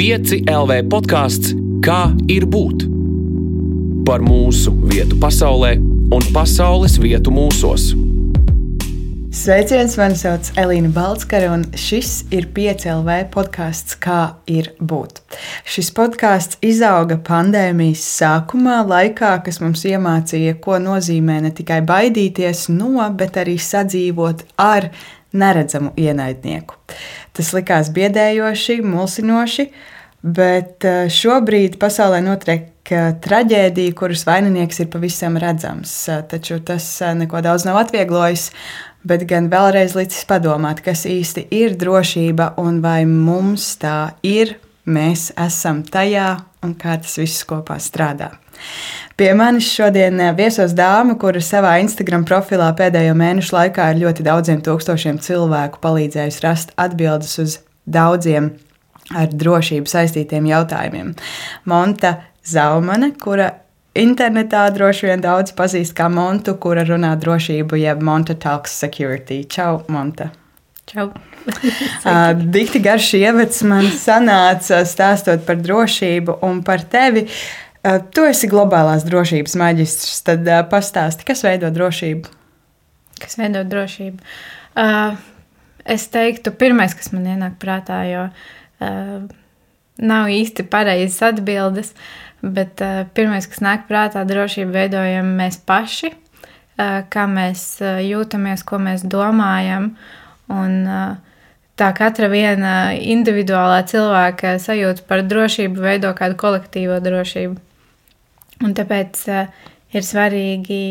5 LV podkāsts Kā ir būt? Par mūsu vietu pasaulē un pasaules vietu mūsos. Sveiciens, mani sauc Elīna Balskara, un šis ir 5LV podkāsts Kā ir būt. Šis podkāsts izauga pandēmijas sākumā, laikā, kas mums iemācīja, ko nozīmē ne tikai baidīties no, bet arī sadzīvot ar neredzamu ienaidnieku. Tas likās biedējoši, mulsinoši, bet eh, šobrīd pasaulē notiek eh, traģēdija, kuras vaininieks ir pavisam redzams. Eh, taču tas neko daudz nav atvieglojis, bet gan vēlreiz licis padomāt, kas īsti ir drošība un vai mums tā ir, mēs esam tajā un kā tas viss kopā strādā. Pie manis šodien viesos dāma, kura savā Instagram profilā pēdējo mēnešu laikā ir ļoti daudziem tūkstošiem cilvēku palīdzējusi rast atbildes uz daudziem ar drošību saistītiem jautājumiem. Monta Zaumane, kura internetā droši vien daudz pazīst kā Montu, kura runā drošību, jeb Monta Talks Security. Čau, Monta! Čau! uh, Dikti garš ievads man sanāca stāstot par drošību un par tevi. Uh, Eh, tu esi globālās drošības maģistrs. Tad uh, pastāsti, kas veido drošību? Kas veido drošību? Uh, es teiktu, pirmais, kas man ienāk prātā, jo uh, nav īsti pareizas atbildes, bet uh, pirmais, kas nāk prātā, drošību veidojam mēs paši, uh, kā mēs uh, jūtamies, ko mēs domājam. Un, uh, tā katra viena individuālā cilvēka sajūta par drošību veido kādu kolektīvo drošību. Un tāpēc uh, ir svarīgi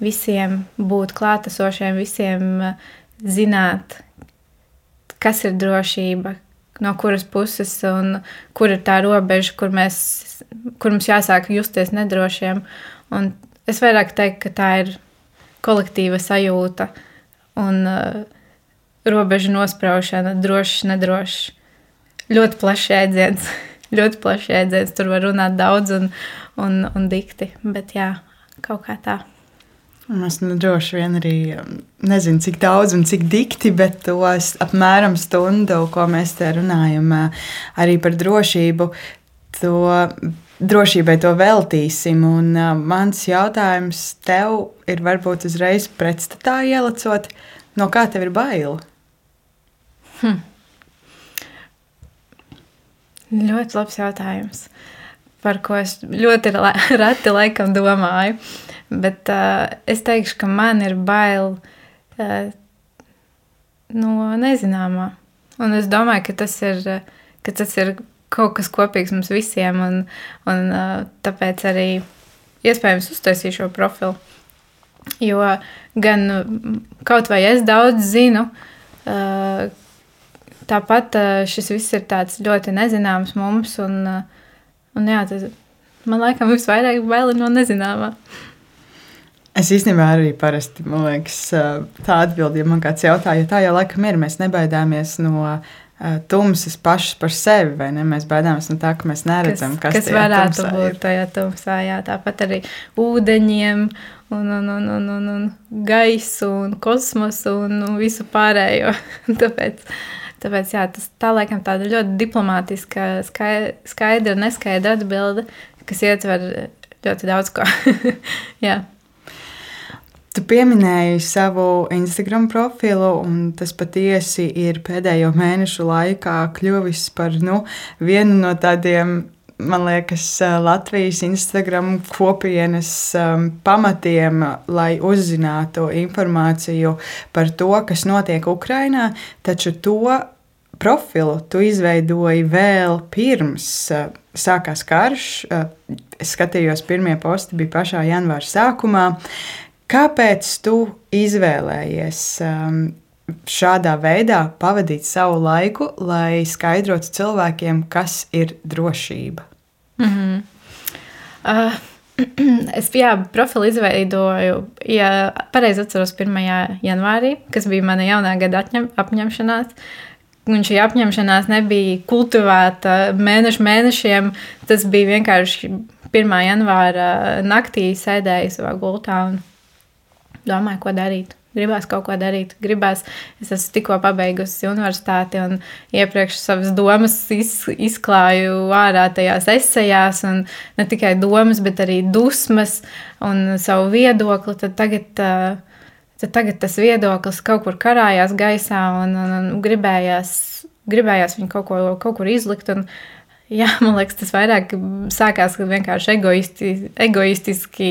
visiem būt klātesošiem, visiem uh, zināt, kas ir drošība, no kuras puses un kur ir tā robeža, kur, mēs, kur mums jāsāk justies nedrošiem. Un es vairāk teiktu, ka tā ir kolektīva sajūta un uh, robežu nospraušana, drošs, nedrošs. Ļoti plašs jēdziens, ļoti plašs jēdziens. Tur var runāt daudz un, un, un dikti. Bet jā, kaut kā tā. Es nu, droši vien arī um, nezinu, cik daudz un cik dikti, bet tos apmēram stundu, ko mēs te runājam, uh, arī par drošību, to drošībai to veltīsim. Un uh, mans jautājums tev ir varbūt uzreiz pretstatā ielicot, no kā tev ir bail? Hm. Ļoti labs jautājums. Par ko es ļoti reti laikam domāju. Bet uh, es teikšu, ka man ir bail uh, no nezināmā. Un es domāju, ka tas ir, ka tas ir kaut kas kopīgs mums visiem. Un, un uh, tāpēc arī iespējams uztaisīju šo profilu. Jo gan kaut vai es daudz zinu, uh, tāpat šis viss ir ļoti nezināms mums. Un, Un jā, tas man laikam visvairāk bail no nezināmā. Es īstenībā arī parasti, liekas, tā atbildi, ja man kāds jautā, jo tā jau laikam ir, mēs nebaidāmies no tumsas pašas par sevi, vai ne? Mēs baidāmies no tā, ka mēs neredzam, kas, kas varētu būt ir. tajā tumsā. Jā, tāpat arī ūdeņiem, un, un, un, un, un, un gaisu, un kosmosu un, un visu pārējo. Tāpēc Tāpēc jā, tas tā laikam tāda ļoti diplomātiska, skaidra, neskaidra atbilde, kas ietver ļoti daudz ko. Tu pieminēji savu Instagram profilu, un tas patiesi ir pēdējo mēnešu laikā kļuvis par nu, vienu no tādiem man liekas, Latvijas Instagram kopienas um, pamatiem, lai uzzinātu informāciju par to, kas notiek Ukrajinā, taču to profilu tu izveidoji vēl pirms uh, sākās karš. Uh, es skatījos, pirmie posti bija pašā janvāra sākumā. Kāpēc tu izvēlējies um, šādā veidā pavadīt savu laiku, lai skaidrotu cilvēkiem, kas ir drošība? Mm -hmm. uh, es jā, profilu izveidoju, ja pareizi atceros, 1. janvārī, kas bija mana jaunā gada atņem, apņemšanās. Un šī apņemšanās nebija kultivēta mēnešu mēnešiem. Tas bija vienkārši 1. janvāra naktī sēdēju savā gultā un domāju, ko darīt. Gribās kaut ko darīt, gribās. Es esmu tikko pabeigusi universitāti un iepriekš savas domas iz, izklāju ārā tajās esejās, un ne tikai domas, bet arī dusmas un savu viedokli. Tad tagad, tad tagad tas viedoklis kaut kur karājās gaisā un, un, un gribējās, gribējās viņu kaut, ko, kaut kur izlikt. Un, Jā, man liekas, tas vairāk sākās, vienkārši egoisti, egoistiski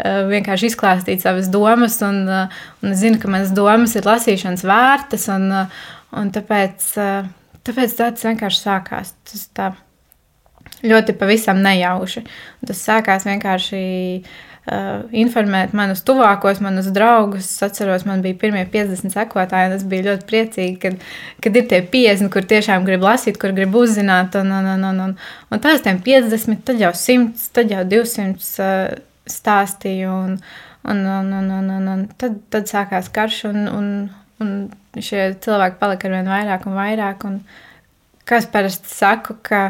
vienkārši izklāstīt savas domas. Un, un es zinu, ka manas domas ir lasīšanas vērtas, un, un tāpēc, tāpēc tas vienkārši sākās. Tas tā ļoti pavisam nejauši. Tas sākās vienkārši uh, informēt manus tuvākos, manus draugus. Es atceros, man bija pirmie 50 sekotāji, un es biju ļoti priecīga, kad, kad ir tie 50, kur tiešām grib lasīt, kur grib uzzināt. Un, un, un, un, un, un pēc tam 50, tad jau 100, tad jau 200 uh, stāstīju. Un, un, un, un, un, un, un tad, tad sākās karš, un, un, un šie cilvēki palika ar vien vairāk un vairāk. Un, kā es parasti saku, ka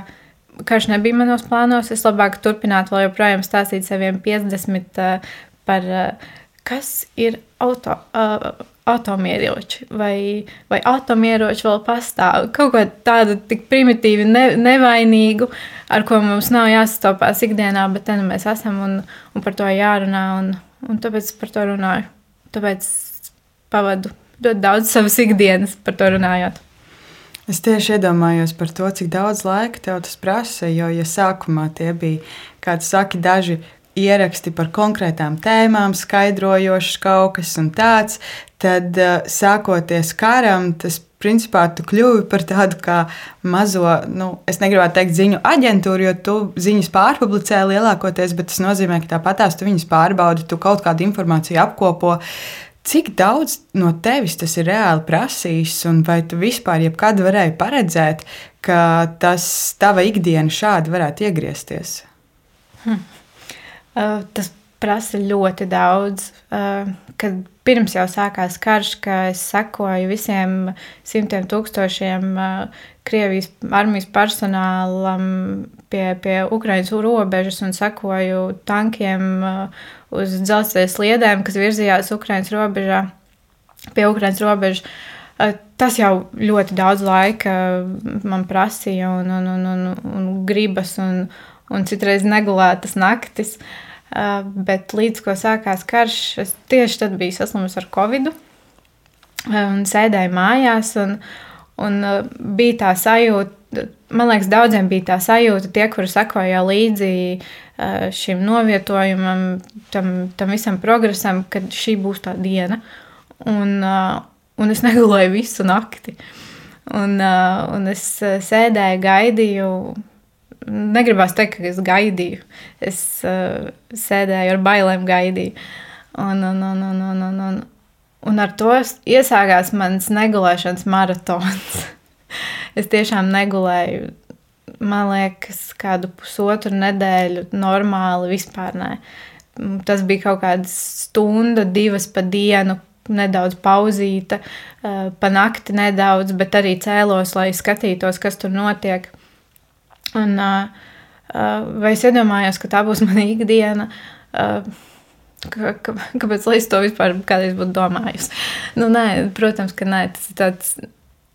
karš nebija manos plānos. Es labāk turpinātu vēl joprojām stāstīt saviem 50 uh, par, uh, kas ir auto. Uh, Atomieroči vai, vai atomieroči vēl pastāv. Kaut ko tādu tik primitīvu, ne, nevainīgu, ar ko mums nav jāsastopās ikdienā, bet te nu mēs esam un, un par to jārunā. Un, un tāpēc par to runāju. Tāpēc pavadu ļoti daudz savas ikdienas par to runājot. Es tieši iedomājos par to, cik daudz laika tev tas prasa. Jo, ja sākumā tie bija, kā tu saki, daži ieraksti par konkrētām tēmām, skaidrojošs kaut kas tāds, tad eh, sākoties karam, tas principā tu kļuvi par tādu kā mazo, nu, es negribētu teikt, ziņu aģentūru, jo tu ziņas pārpublicē lielākoties, bet tas nozīmē, ka tāpatās tu viņas pārbaudi, tu kaut kādu informāciju apkopo. Cik daudz no tevis tas ir reāli prasījis, un vai tu vispār jebkad varēji paredzēt, ka tas tava ikdiena šādi varētu iegriezties? Hmm. Uh, tas prasa ļoti daudz. Uh, kad pirms jau sākās karš, ka es sekoju visiem simtiem tūkstošiem uh, Krievijas armijas personālam pie, pie Ukraiņas robežas un sekoju tankiem. Uh, uz dzelzceļa sliedēm, kas virzījās Ukraiņas robežā, pie Ukraiņas robežas. Eh, tas jau ļoti daudz laika man prasīja, un, un, un, un, un gribas, un, un citreiz negulētas naktis. Bet līdz ko sākās karš, es tieši tad biju saslimusi ar covid un sēdēju mājās. Un, un bija tā sajūta, man liekas, daudziem bija tā sajūta, tie, kuri sekoja līdzi Eh, šim novietojumam, tam, tam visam progresam, kad šī būs tā diena. Un, eh, un es negulēju visu nakti. Un, un es sēdēju, gaidīju. Negribās teikt, ka es gaidīju. Es uh, sēdēju ar bailēm, gaidīju. Un, un, un, un, un, un, un, un ar to iesākās mans negulēšanas maratons. es tiešām negulēju man liekas, kādu pusotru nedēļu normāli vispār nē. Tas bija kaut kāda stunda, divas pa dienu, nedaudz pauzīta, eh, pa nakti nedaudz, bet arī cēlos, lai skatītos, kas tur notiek. Un, eh, eh, vai es iedomājos, ka tā būs mana ikdiena? Ka, ka, kāpēc es to vispār kādreiz būtu domājusi? Nu, nē, protams, ka nē, tas ir tāds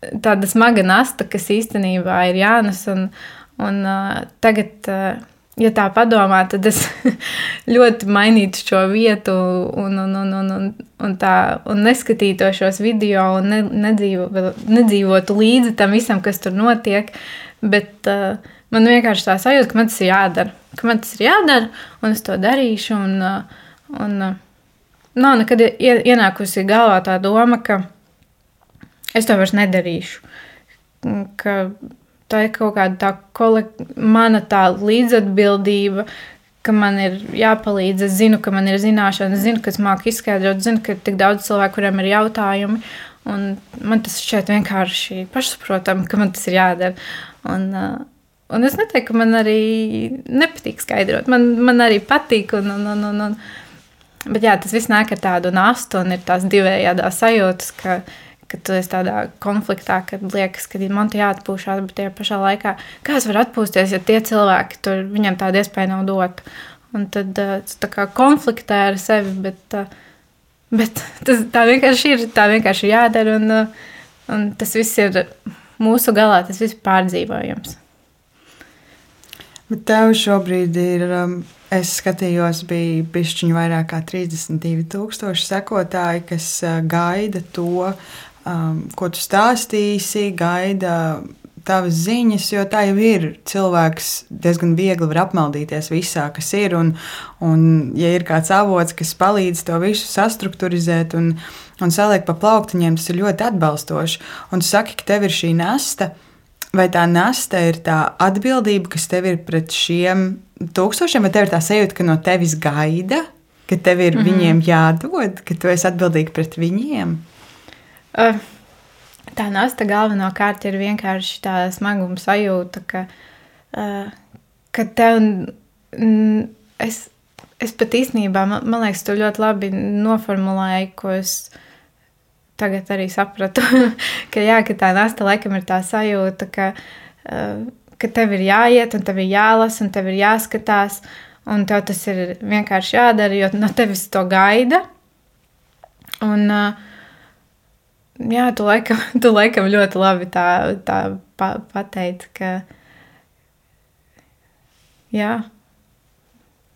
tāda smaga nasta, kas īstenībā ir jānes. Un, un, uh, tagaad, uh, ja tā padomā, tad es ļoti mainītu šo vietu un, un, un, un, un, un, tā, un neskatītu šos video un ne, nedzīvo, nedzīvotu līdzi tam visam, kas tur notiek. Bet uh, man vienkārši tā sajūta, ka man tas ir jādara. Ka man tas ir jādara, un es to darīšu. Un, uh, un, uh, nav nekad ienākusi galvā tā doma, ka es to vairs nedarīšu. Ka tā ir kaut kāda tā kolek... mana tā līdzatbildība, ka man ir jāpalīdz. Es zinu, ka man ir zināšanas, zinu, ka es māku izskaidrot, zinu, ka ir tik daudz cilvēku, kuriem ir jautājumi. Un man tas šķiet vienkārši pašsaprotami, ka man tas ir jādara. Un, uh, un es neteiktu, ka man arī nepatīk skaidrot. Man, man arī patīk. Un, un, un, un, un. Bet jā, tas viss nāk ar tādu nastu un ir tās divējādas sajūtas, ka, ka tu esi tādā konfliktā, kad liekas, ka man te jāatpūšas, bet tajā pašā laikā, kā es varu atpūsties, ja tie cilvēki tur viņam tādu iespēju nav dot. Un tad tu tā kā konfliktē ar sevi, bet, uh, Bet tas, tā vienkārši ir. Tā vienkārši ir jādara. Un, un tas viss ir mūsu galā, tas viss ir pārdzīvojams. Bet tev šobrīd ir, um, es skatījos, bija pišķiņu vairāk kā 32,000 sekotāji, kas uh, gaida to, um, ko tu stāstīsi, gaida tavas ziņas, jo tā jau ir. Cilvēks diezgan viegli var apmaldīties visā, kas ir. Un, un ja ir kāds avots, kas palīdz to visu sastruktūrizēt un, un salikt pa plauktiņiem, tas ir ļoti atbalstoši. Un tu saki, ka tev ir šī nasta. Vai tā nasta ir tā atbildība, kas tev ir pret šiem tūkstošiem, vai tev ir tā sajūta, ka no tevis gaida, ka tev ir mm -hmm. viņiem jādod, ka tu esi atbildīga pret viņiem? Uh tā nasta galvenokārt ir vienkārši tā smaguma sajūta, ka, uh, ka tev, mm, es, es pat īstenībā, man, man liekas, tu ļoti labi noformulēji, ko es tagad arī sapratu, ka jā, ka tā nasta laikam ir tā sajūta, ka, uh, ka tev ir jāiet un tev ir jālasa un tev ir jāskatās, un tev tas ir vienkārši jādara, jo no tevis to gaida. Un, uh, jā, tu laikam, tu laikam ļoti labi tā, tā pa, pateici, ka jā.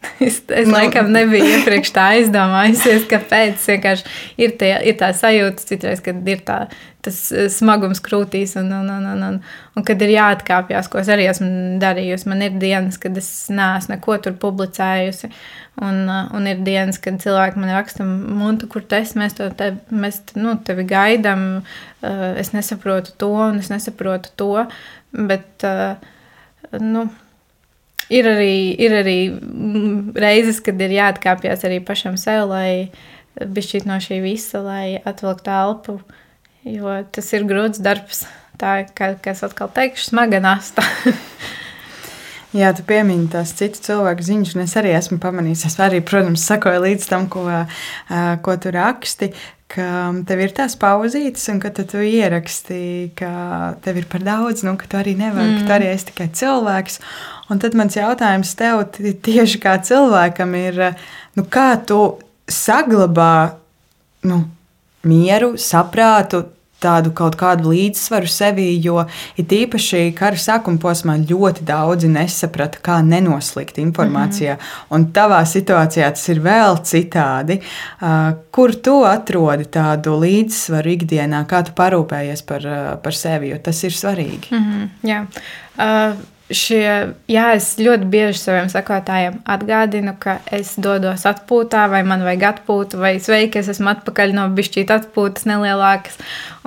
Es, es no. laikam nebiju iepriekš tā aizdomājusies, kāpēc. Vienkārši ir, tie, ir tā sajūta, citreiz, kad ir tā, tas eh, smagums krūtīs, un, un, un, un, un, un kad ir jāatkāpjas, ko es arī esmu darījusi. Man ir dienas, kad es neesmu neko tur publicējusi. Un, uh, un ir dienas, kad cilvēki man raksta, Monta, kur esi, mēs, te, mēs nu, tevi gaidām, uh, es nesaprotu to, un es nesaprotu to. Bet, nu, ir arī, ir arī reizes, kad ir jāatkāpjas arī pašam sev, lai bišķīt no šī visa, lai atvilktu elpu, jo tas ir grūts darbs. Tā, kā, kā es atkal teikšu, smaga nasta. Jā, tu piemini tās citu cilvēku ziņas, un es arī esmu pamanījis. Es arī, protams, sakoju līdz tam, ko, ko tu raksti. Ka tev ir tās pauzītes, un ka tu, ieraksti, ka tev ir par daudz, nu, ka tu arī nevari, mm. ka tu mm. arī esi tikai cilvēks. Un tad mans jautājums tev tieši kā cilvēkam ir, nu, kā tu saglabā nu, mieru, saprātu, tādu kaut kādu līdzsvaru sevī, jo it īpaši kara sākuma posmā ļoti daudzi nesaprata, kā nenoslikt informācijā. Mm -hmm. Un tavā situācijā tas ir vēl citādi. Uh, kur tu atrodi tādu līdzsvaru ikdienā, kā tu parūpējies par, uh, par sevi, jo tas ir svarīgi. Mm -hmm, jā. Uh, šie, jā, es ļoti bieži saviem sekotājiem atgādinu, ka es dodos atpūtā, vai man vajag atpūtu, vai sveiki, es esmu atpakaļ no bišķīt atpūtas nelielākas.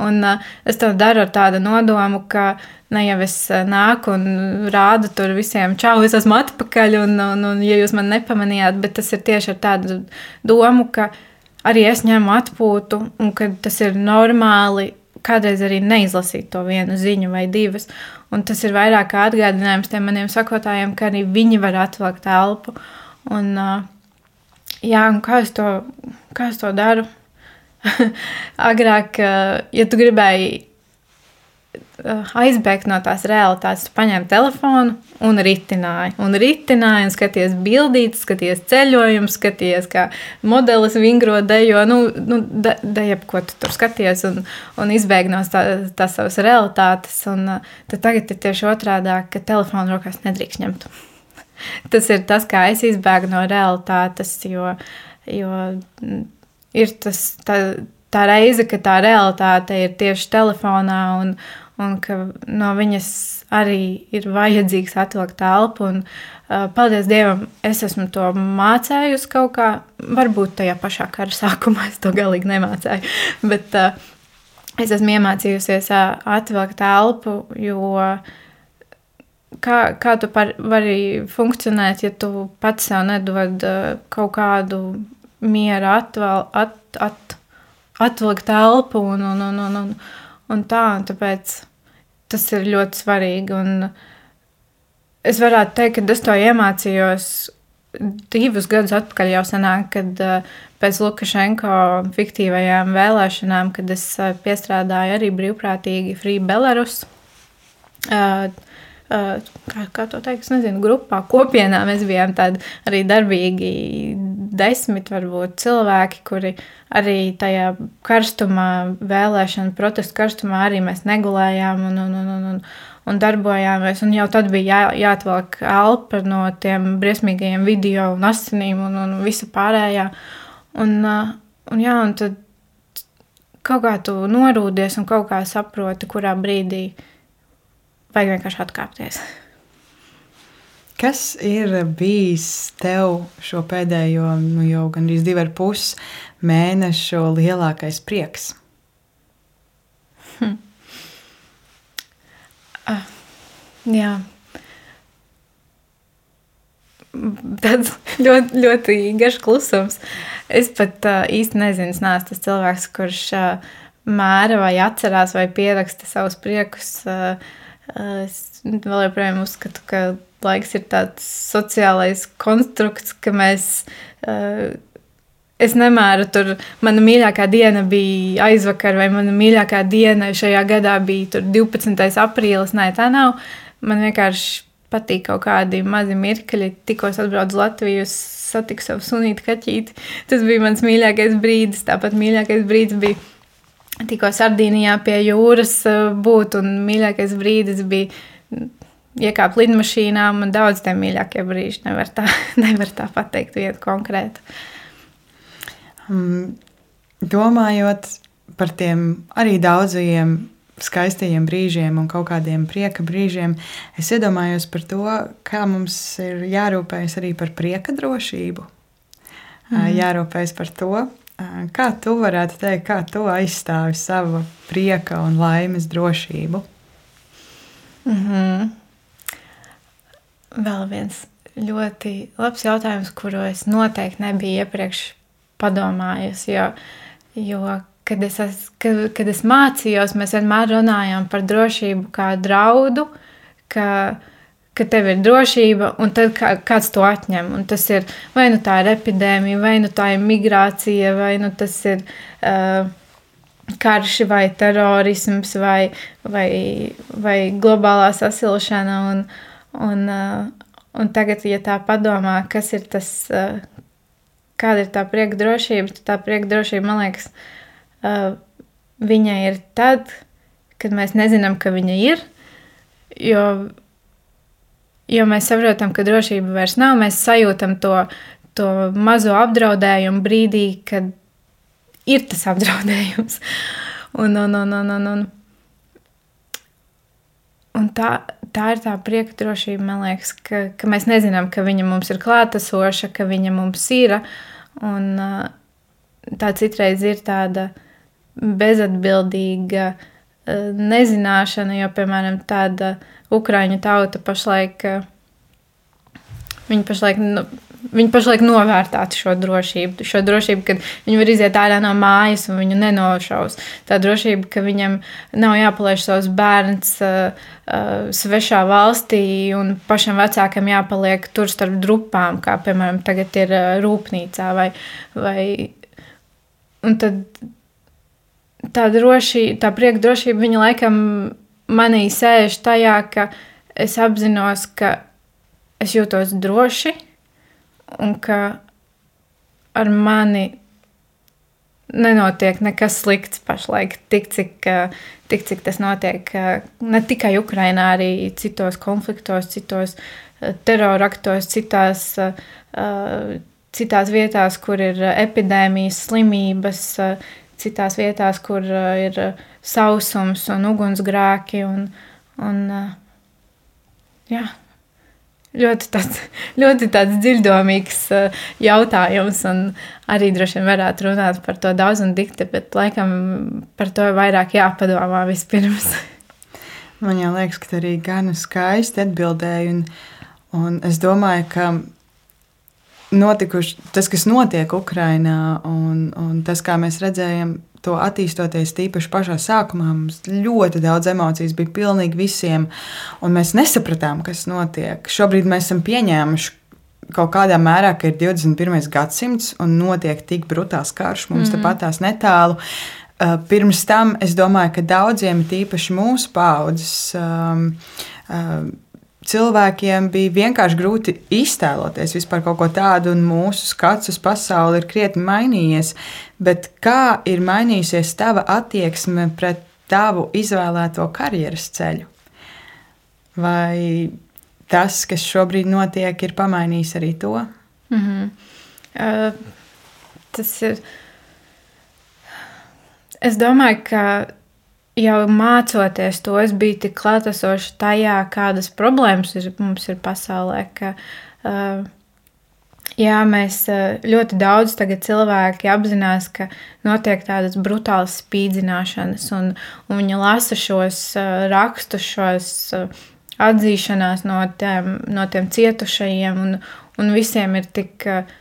Un uh, es to daru ar tādu nodomu, ka ne jau es nāku un rādu tur visiem, čau, es esmu atpakaļ, un, un, un ja jūs man nepamanījāt, bet tas ir tieši ar tādu domu, ka arī es ņemu atpūtu, un ka tas ir normāli kādreiz arī neizlasīt to vienu ziņu vai divas. Un tas ir vairāk kā atgādinājums tiem maniem sakotājiem, ka arī viņi var atvilkt telpu. Un, jā, un kā es to, kā es to daru? Agrāk, ja tu gribēji aizbēgt no tās realitātes, tu paņēmi telefonu un ritināji. Un ritināji, un skaties bildītas, skaties ceļojumus, skaties, kā modelis vingro dejo, nu, nu de, deja, ko tu tur skaties, un, un izbēg no tās tā savas realitātes. Un eh, tad tagad ir tieši otrādi, ka telefonu rokās nedrīkst ņemt. tas ir tas, kā es izbēgu no realitātes, jo, jo mm, ir tas, tā, tā reize, ka tā realitāte ir tieši telefonā un, un ka no viņas arī ir vajadzīgs atvilkt telpu. Un, uh, paldies Dievam, es esmu to mācējusi kaut kā. Varbūt tajā pašā kara sākumā es to galīgi nemācēju. Bet uh, es esmu iemācījusies uh, atvilkt telpu, jo kā, kā tu par, vari funkcionēt, ja tu pats sev nedod uh, kaut kādu mieru atvēl, at, at, atvilkt telpu un, un, un, un, un, un tā. Un tāpēc tas ir ļoti svarīgi. Un es varētu teikt, ka es to iemācījos divus gadus atpakaļ jau senāk, kad uh, pēc Lukašenko fiktīvajām vēlēšanām, kad es uh, piestrādāju arī brīvprātīgi Free Belarus. Uh, kā, kā to teikt, es nezinu, grupā, kopienā mēs bijām tādi arī darbīgi desmit varbūt cilvēki, kuri arī tajā karstumā, vēlēšana protestu karstumā arī mēs negulējām un, un, un, un, un, un darbojāmies. Un jau tad bija jā, jāatvelk elpa no tiem briesmīgajiem video un asinīm un, un visa pārējā. Un, un, jā, un tad kaut kā tu norūdies un kaut kā saproti, kurā brīdī vajag vienkārši atkāpties. Kas ir bijis tev šo pēdējo, nu jau gandrīz divu ar pus mēnešu lielākais prieks? Hm. Ah, jā. Tāds ļoti, ļoti garš klusums. Es pat uh, īsti nezinu, es neesmu tas cilvēks, kurš uh, mēra vai atcerās vai pieraksta savus priekus. Uh, es vēl joprojām uzskatu, ka laiks ir tāds sociālais konstrukts, ka mēs. Uh, Es nemēru tur, mana mīļākā diena bija aizvakar, vai mana mīļākā diena šajā gadā bija 12. aprīlis. Nē, tā nav. Man vienkārši patīk kaut kādi mazi mirkļi. Tikko atbraucu uz Latviju, satiku savu sunītu kaķīti. Tas bija mans mīļākais brīdis. Tāpat mīļākais brīdis bija tikko Sardīnijā pie jūras uh, būt, un mīļākais brīdis bija iekāpt lidmašīnā. Man daudz tie mīļākie brīži nevar tā, nevar tā pateikt vietu konkrētu. Um, domājot par tiem arī daudzajiem skaistajiem brīžiem un kaut kādiem prieka brīžiem, es iedomājos par to, kā mums ir jārūpējas arī par prieka drošību. Mm. Jārūpējas par to, kā tu varētu teikt, kā tu aizstāvi savu prieka un laimes drošību. Mm -hmm. Vēl viens ļoti labs jautājums, kuru es noteikti nebiju iepriekš padomājusi. Jo, jo kad, es, es, kad, kad es mācījos, mēs vienmēr runājām par drošību kā draudu, ka, ka tev ir drošība, un tad kā, kāds to atņem. Un tas ir vai nu tā ir epidēmija, vai nu tā ir migrācija, vai nu tas ir. Uh, karš, vai terorisms, vai, vai, vai globālā sasilšana. Un, Un, uh, un tagad, ja tā padomā, kas ir tas, uh, kāda ir tā prieka drošība, tad tā prieka drošība, man liekas, uh, viņai ir tad, kad mēs nezinām, ka viņa ir. Jo, jo mēs saprotam, ka drošība vairs nav, mēs sajūtam to, to mazo apdraudējumu brīdī, kad ir tas apdraudējums. Un, un, un, un, un, un, un tā, tā ir tā prieka drošība, man liekas, ka, ka mēs nezinām, ka viņa mums ir klātesoša, ka viņa mums ir. Un, tā citreiz ir tāda bezatbildīga nezināšana, jo, piemēram, tāda Ukraiņu tauta pašlaik, viņi pašlaik nu, Viņi pašlaik novērtētu šo drošību. Šo drošību, kad viņi var iziet ārā no mājas un viņu nenošaus. Tā drošība, ka viņam nav jāpalaiž savs bērns uh, uh, svešā valstī un pašam vecākam jāpaliek tur starp drupām, kā piemēram tagad ir uh, rūpnīcā. Vai, vai, un tad tā drošība, tā prieka drošība, viņa laikam manī sēž tajā, ka es apzinos, ka es jūtos droši un ka ar mani nenotiek nekas slikts pašlaik, tik cik, tik, cik tas notiek ne tikai Ukrajinā, arī citos konfliktos, citos teroraktos, citās, citās vietās, kur ir epidēmijas, slimības, citās vietās, kur ir sausums un ugunsgrēki. Un, un, jā ļoti tāds, ļoti tāds dziļdomīgs jautājums, un arī droši vien varētu runāt par to daudz un dikti, bet laikam par to vairāk jāpadomā vispirms. Man liekas, ka arī gan skaisti atbildēji, un, un es domāju, ka notikuši, tas, kas notiek Ukrajinā, un, un tas, kā mēs redzējām to attīstoties, tīpaši pašā sākumā, mums ļoti daudz emocijas bija pilnīgi visiem, un mēs nesapratām, kas notiek. Šobrīd mēs esam pieņēmuši kaut kādā mērā, ka ir 21. gadsimts un notiek tik brutāls karš mums mm. tepat tās netālu. Uh, pirms tam es domāju, ka daudziem, tīpaši mūsu paudzes, um, uh, cilvēkiem bija vienkārši grūti iztēloties vispār kaut ko tādu, un mūsu skats uz pasauli ir krietni mainījies. Bet kā ir mainījusies tava attieksme pret tavu izvēlēto karjeras ceļu? Vai tas, kas šobrīd notiek, ir pamainījis arī to? Mm -hmm. uh, tas ir. Es domāju, ka jau mācoties to, es biju tik klātesoša tajā, kādas problēmas ir, mums ir pasaulē. Ka, uh, jā, mēs uh, ļoti daudz cilvēki apzinās, ka notiek tādas brutālas spīdzināšanas, un, un viņi lasa šos uh, rakstus, šos uh, atzīšanās no tiem, no tiem cietušajiem, un, un visiem ir tik. Uh,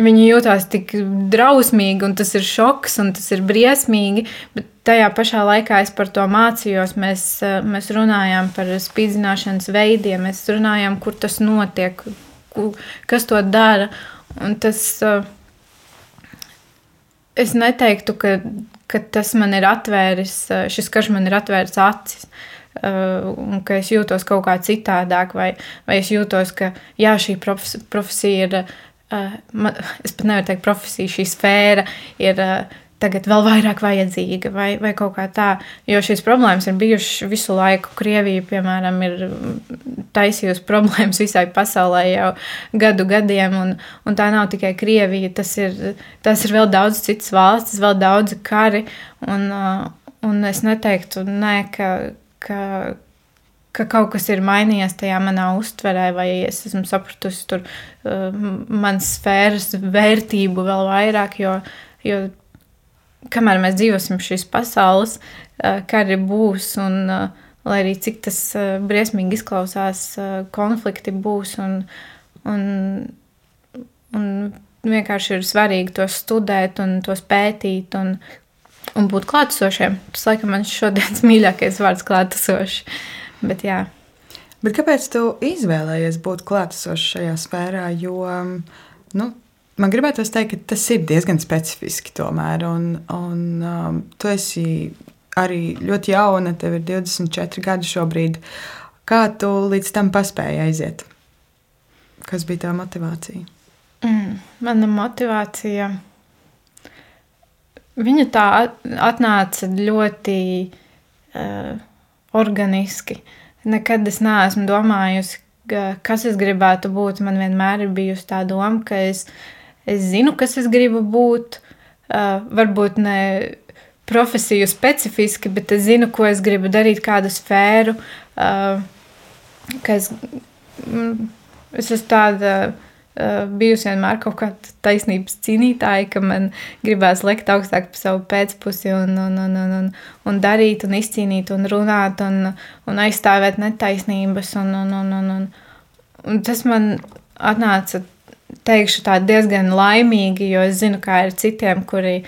Viņi jūtas tik drausmīgi, un tas ir šoks, un tas ir briesmīgi. Bet tajā pašā laikā es par to mācījos. Mēs, eh, mēs runājām par spīdzināšanas veidiem, mēs runājām, kur tas notiek, kas to dara. Un tas, eh, es neteiktu, ka, ka tas man ir atvēris, eh, šis karš man ir atvēris acis. Un ka es jūtos kaut kā citādāk, vai, vai es jūtos, ka jā, šī profesija ir man, es pat nevaru teikt, profesija, šī sfēra ir uh, tagad vēl vairāk vajadzīga vai, vai kaut kā tā. Jo šīs problēmas ir bijušas visu laiku. Krievija, piemēram, ir taisījusi problēmas visai pasaulē jau gadu gadiem, un, un tā nav tikai Krievija. Tas ir, tas ir vēl daudz citas valstis, vēl daudzi kari, un, uh, un es neteiktu, nē, ka, ka, ka kaut kas ir mainījies tajā manā uztverē, vai es esmu sapratusi tur uh, manas sfēras vērtību vēl vairāk, jo, jo kamēr mēs dzīvosim šīs pasaules, uh, kari būs, un uh, lai arī cik tas uh, briesmīgi izklausās, konflikti būs, un, un, un vienkārši ir svarīgi to studēt un tos pētīt un, un būt klātesošiem. Tas, laikam, man šodienas mīļākais vārds klātesošs. Bet, jā. Bet kāpēc tu izvēlējies būt klātesošs šajā sfērā? Jo nu, man gribētu teikt, ka tas ir diezgan specifiski tomēr. Un, un um, tu esi arī ļoti jauna, tev ir 24 gadi šobrīd. Kā tu līdz tam paspēji aiziet? Kas bija tā motivācija? Mm, mana motivācija. Viņa tā atnāca ļoti uh, organiski. Nekad es neesmu domājusi, kas es gribētu būt. Man vienmēr ir bijusi tā doma, ka es, es zinu, kas es gribu būt. Uh, varbūt ne profesiju specifiski, bet es zinu, ko es gribu darīt, kādu sfēru. Uh, es, mm, es esmu tāda Eh, bijusi vienmēr kaut kāda taisnības cīnītāja, ka man gribās lekt augstāk par savu pēcpusi un, un, un, un, un, un darīt, un izcīnīt, un runāt, un, un aizstāvēt netaisnības. Un, un, un, un, un, un tas man atnāca, teikšu, tā diezgan laimīgi, jo es zinu, kā ir citiem, kuri,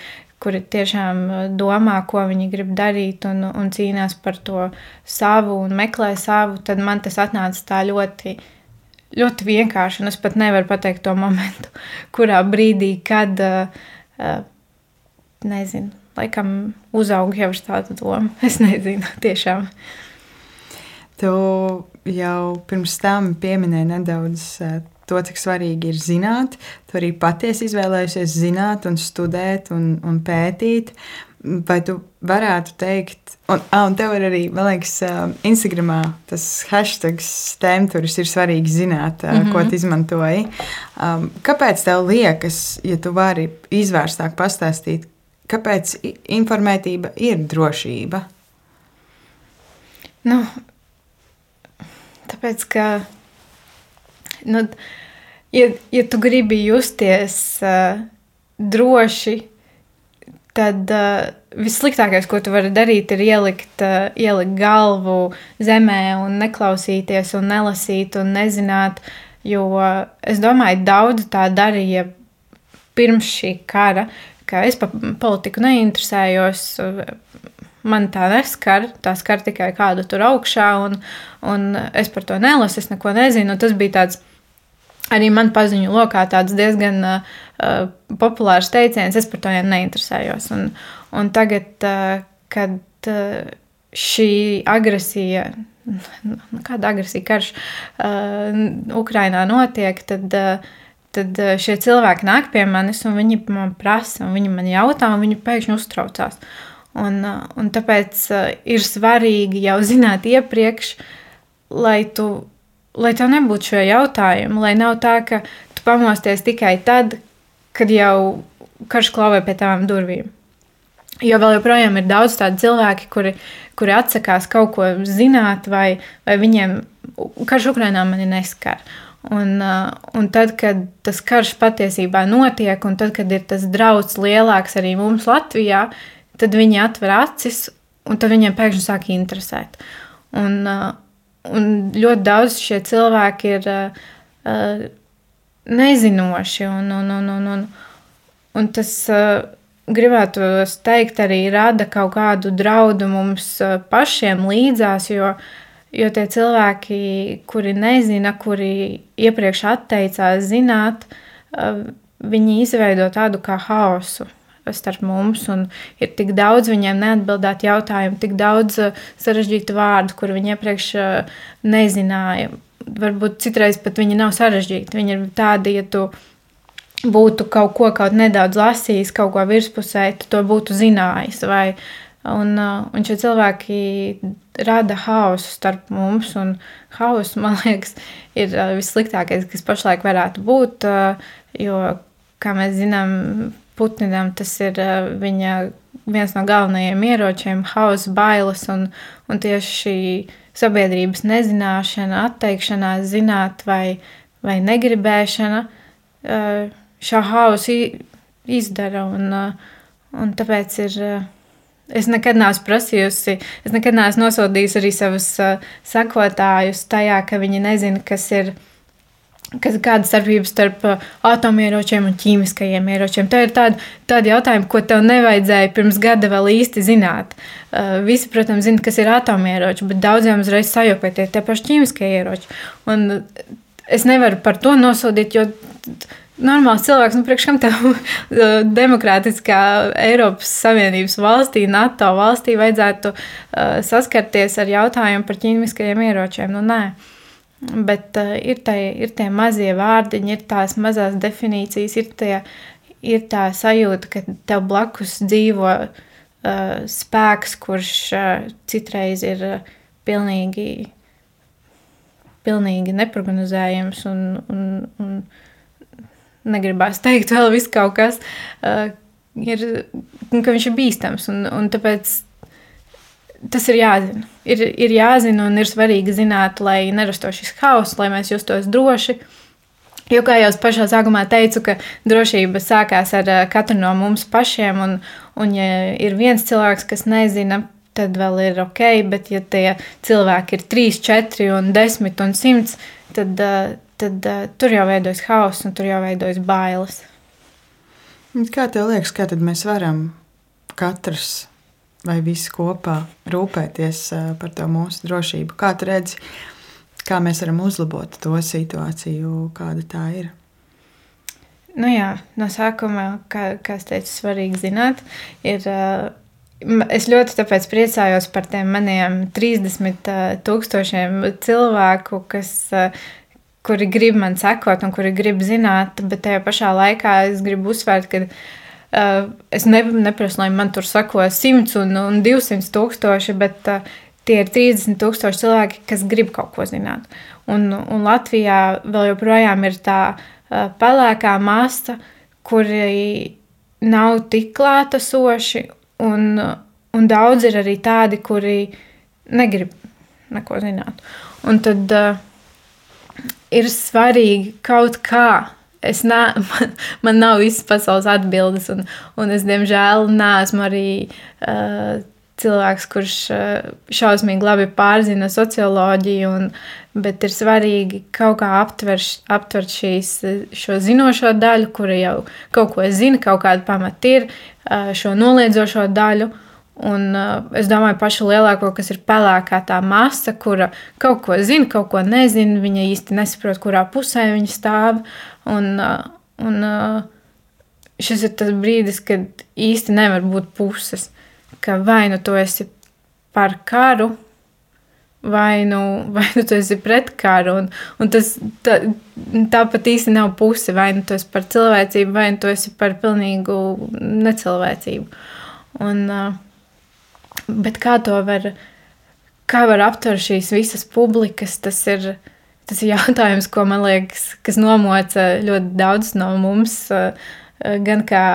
kuri tiešām domā, ko viņi grib darīt un, un cīnās par to savu un meklē savu, tad man tas atnāca tā ļoti ļoti vienkārši. Es pat nevaru pateikt to momentu, kurā brīdī, kad, uh, nezinu, laikam uzaugu jau ar tādu domu. Es nezinu, tiešām. Tu jau pirms tam pieminēji nedaudz to, cik svarīgi ir zināt. Tu arī patiesi izvēlējusies zināt, un studēt un, un pētīt. Vai tu varētu teikt, un, ah, un tev ir arī, man liekas, Instagramā tas hashtags tēmturis ir svarīgi zināt, mm -hmm. ko tu izmantoji. Um, kāpēc tev liekas, ja tu vari izvērstāk pastāstīt, kāpēc informētība ir drošība? Nu, tāpēc, ka nu, ja, ja tu gribi justies uh, droši, tad uh, vissliktākais, ko tu vari darīt, ir ielikt, uh, ielikt galvu zemē un neklausīties, un nelasīt, un nezināt. Jo uh, es domāju, daudz tā darīja pirms šī kara, ka es par politiku neinteresējos. Man tā neskar, tā skar tikai kādu tur augšā, un, un es par to nelasu, es neko nezinu. Tas bija tāds arī man paziņu lokā tāds diezgan uh, uh, populārs teiciens, es par to neinteresējos. Un, un tagad, uh, kad uh, šī agresija nu, kāda agresija karš uh, Ukrainā notiek, tad, uh, tad šie cilvēki nāk pie manis un viņi man prasa, un viņi man jautā, un viņi pēkšņi uztraucās. Un, uh, un tāpēc uh, ir svarīgi jau zināt iepriekš, lai tu, lai tev nebūtu šo jautājumu, lai nav tā, ka tu pamosties tikai tad, kad jau karš klauvē pie tām durvīm. Jo vēl joprojām ir daudz tādu cilvēku, kuri, kuri atsakās kaut ko zināt, vai, vai viņiem karš Ukrainā mani neskar. Un, uh, un tad, kad tas karš patiesībā notiek, un tad, kad ir tas draudz lielāks arī mums Latvijā, tad viņi atver acis, un tad viņiem pēkšņi sāk interesēt. Un, uh, un ļoti daudz šie cilvēki ir uh, nezinoši, un, un, un, un, un, un tas gribētu teikt, arī rada kaut kādu draudu mums pašiem līdzās, jo, jo tie cilvēki, kuri nezina, kuri iepriekš atteicās zināt, viņi izveido tādu kā haosu starp mums, un ir tik daudz viņiem neatbildētu jautājumu, tik daudz sarežģītu vārdu, kur viņi iepriekš nezināja. Varbūt citreiz pat viņi nav sarežģīti. Viņi ir tādi, ja tu būtu kaut ko kaut nedaudz lasījis, kaut ko virspusē, tu to būtu zinājis. Vai, un, uh, un šie cilvēki rada hausu starp mums, un hauss, man liekas, ir vissliktākais, kas pašlaik varētu būt. Jo, kā mēs zinām, Putinam tas ir viņa viens no galvenajiem ieročiem, hausa bailes, un, un tieši šī sabiedrības nezināšana, atteikšanās zināt vai, vai negribēšana. Uh, šo hausu izdara. Un, uh, un tāpēc ir. Es nekad neesmu prasījusi, es nekad neesmu nosodījusi arī savus sekotājus tajā, ka viņi nezina, kas ir. Kas, kāda starpība starp atomieročiem un ķīmiskajiem ieročiem? Tā ir tāda, tāda jautājuma, ko tev nevajadzēja pirms gada vēl īsti zināt. Uh, visi, protams, zina, kas ir atomieroči, bet daudziem uzreiz sajūta, ka tie ir tie paši ķīmiskie ieroči. Un es nevaru par to nosodīt, jo normāls cilvēks, nu, priekš kam tev demokrātiskā Eiropas Savienības valstī, NATO valstī vajadzētu uh, saskarties ar jautājumu par ķīmiskajiem ieročiem? Nu, nē. Bet uh, ir, tie, ir tie mazie vārdiņi, ir tās mazās definīcijas, ir, tie, ir tā sajūta, ka tev blakus dzīvo uh, spēks, kurš uh, citreiz ir uh, pilnīgi, pilnīgi neprognozējams un, un, un negribās teikt vēl viss kaut kas, uh, ir, ka viņš ir bīstams. Un, un tāpēc tas ir jāzina. Ir, ir jāzina un ir svarīgi zināt, lai nerastos šis haoss, lai mēs justos droši. Jo, kā jau es pašā sākumā teicu, ka drošība sākās ar katru no mums pašiem, un, un ja ir viens cilvēks, kas nezina, tad vēl ir ok, bet ja tie cilvēki ir 3, 4, un 10 un 100, tad, tad uh, tur jau veidojas hauss un tur jau veidojas bailes. Kā tev liekas, kā mēs varam katrs vai visi kopā rūpēties uh, par to mūsu drošību? Kā tu redzi, kā mēs varam uzlabot to situāciju, kāda tā ir? Nu jā, no sākuma, kā, kā es teicu, svarīgi zināt, ir uh, Es ļoti priecājos par tiem maniem 30 tūkstošiem cilvēku, kas kuri grib man sekot un kuri grib zināt, bet tajā pašā laikā es gribu uzsvērt, ka es ne, neprasu, lai man tur sako 100 un, un 200 tūkstoši, bet uh, tie ir 30 tūkstoši cilvēki, kas grib kaut ko zināt. Un, un Latvijā vēl joprojām ir tā uh, pelēkā masta, kuri nav tik klātesoši, un, un daudz ir arī tādi, kuri negrib neko zināt. Un tad uh, ir svarīgi kaut kā. Es ne, man, man nav visas pasaules atbildes, un, un es, diemžēl, neesmu arī uh, cilvēks, kurš uh, šausmīgi labi pārzina socioloģiju, un, bet ir svarīgi kaut kā aptvert, aptvert šīs, šo zinošo daļu, kura jau kaut ko zina, kaut kāda pamata ir, uh, šo noliedzošo daļu. Uh, Un, uh, es domāju, pašu lielāko, kas ir pelēkā tā masa, kura kaut ko zina, kaut ko nezina. Viņa īsti nesaprot, kurā pusē viņa stāv. Un, uh, un uh, šis ir tas brīdis, kad īsti nevar būt puses. Ka vai nu tu esi par karu, vai nu, vai nu tu esi pret karu. Un, un tas tā, tā pat īsti nav puse. Vai nu tu esi par cilvēcību, vai nu tu esi par pilnīgu necilvēcību. Un, bet kā to var, kā var aptvert šīs visas publikas, tas ir, tas ir jautājums, ko man liekas, kas nomoca ļoti daudz no mums, gan kā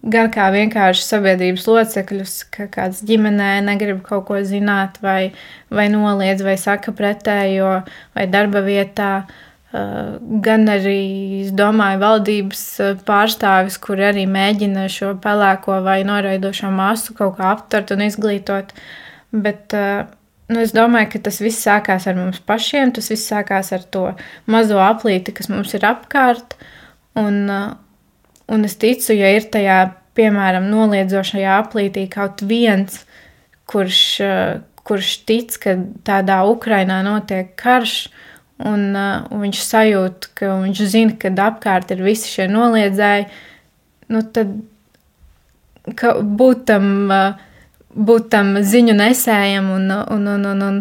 gan kā vienkārši sabiedrības locekļus, ka kāds ģimenē negrib kaut ko zināt, vai, vai noliedz, vai saka pretējo, vai darba vietā. Uh, gan arī, es domāju, valdības uh, pārstāvis, kuri arī mēģina šo pelēko vai noraidošo masu kaut kā aptvert un izglītot. Bet uh, nu, es domāju, ka tas viss sākās ar mums pašiem, tas viss sākās ar to mazo aplīti, kas mums ir apkārt. Un, Un es ticu, ja ir tajā, piemēram, noliedzošajā aplītī kaut viens, kurš, eh, kurš tic, ka tādā Ukrainā notiek karš, uh, un viņš sajūt, ka viņš zina, ka apkārt ir visi šie noliedzēji, nu tad būt tam, uh, būt tam ziņu nesējam un, un, un, un, un,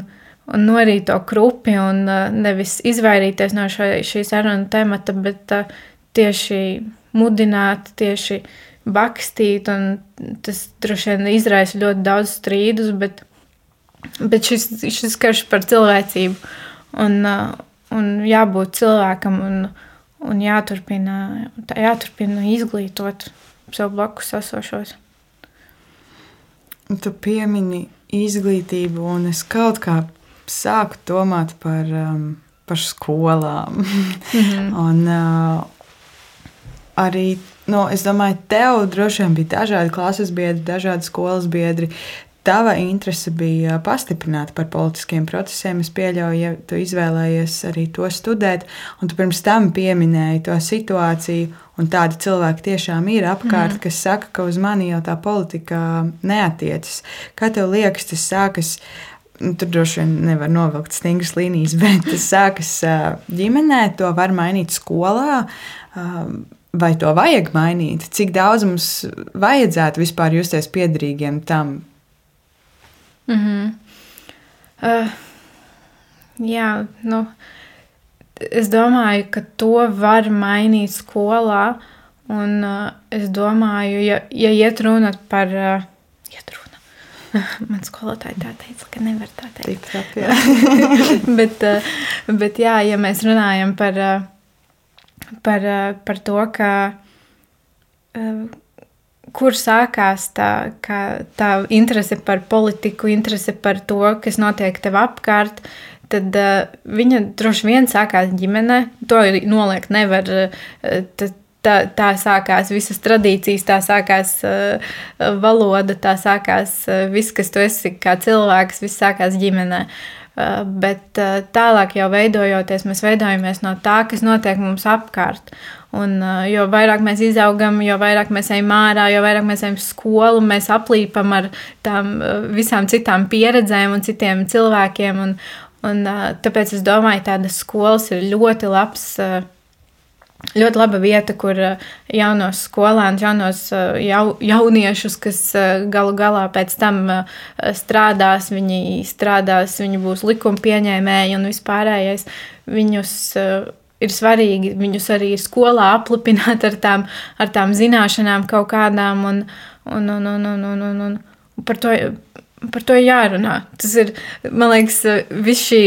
un norīt to krupi un uh, nevis izvairīties no šo, šī saruna temata, bet uh, tieši mudināt, tieši bakstīt. Tas droši vien izraisa ļoti daudz strīdus, bet, bet šis, šis karš par cilvēcību un, un jābūt cilvēkam un, un jāturpina, jāturpina izglītot sev blakus esošos. Tu piemini izglītību, un es kaut kā sāku domāt par, um, par skolām. Mm -hmm. un, uh, arī, nu, es domāju, tev droši vien bija dažādi klases biedri, dažādi skolas biedri. Tava interese bija pastiprināta par politiskiem procesiem. Es pieļauju, ja tu izvēlējies arī to studēt, un tu pirms tam pieminēji to situāciju, un tādi cilvēki tiešām ir apkārt, mm. kas saka, ka uz mani jau tā politika neatiecas. Kā tev liekas, tas sākas? Nu, tur droši vien nevar novilkt stingras līnijas, bet tas sākas ģimenē, to var mainīt skolā vai to vajag mainīt? Cik daudz mums vajadzētu vispār justies piederīgiem tam? -hmm. uh, jā, nu, es domāju, ka to var mainīt skolā. Un uh, es domāju, ja, ja iet runa par. Uh, iet runa. Man skolotāji tā teica, ka nevar tā teikt. Tik tā, bet, uh, bet jā, ja mēs runājam par. Uh, par, eh, par to, ka eh, kur sākās tā, tā interese par politiku, interese par to, kas notiek tev apkārt. Tad uh, viņa droši vien sākās ģimenē. To noliekt nevar. Uh, tā, tā sākās visas tradīcijas, tā sākās uh, valoda, tā sākās uh, viss, kas tu esi kā cilvēks, viss sākās ģimenē. Uh, Eh, bet eh, tālāk jau veidojoties, mēs veidojamies no tā, kas notiek mums apkārt. Un, eh, jo vairāk mēs izaugam, jo vairāk mēs ejam ārā, jo vairāk mēs ejam uz skolu, mēs aplīpam ar tām visām citām pieredzēm un citiem cilvēkiem. Un, un, tāpēc es domāju, ka tādas skolas ir ļoti labs ļoti laba vieta, kur eh, jaunos skolēnus, jaunos eh, jau, jauniešus, kas eh, galu galā pēc tam strādās, viņi strādās, viņi būs likuma pieņēmēji un vispārējais. Viņus ir svarīgi, viņus arī skolā aplipināt ar tām, ar tām zināšanām kaut kādām un, un, un, un, un, un, un, un par to. Par to jārunā. Tas ir, man liekas, viss šī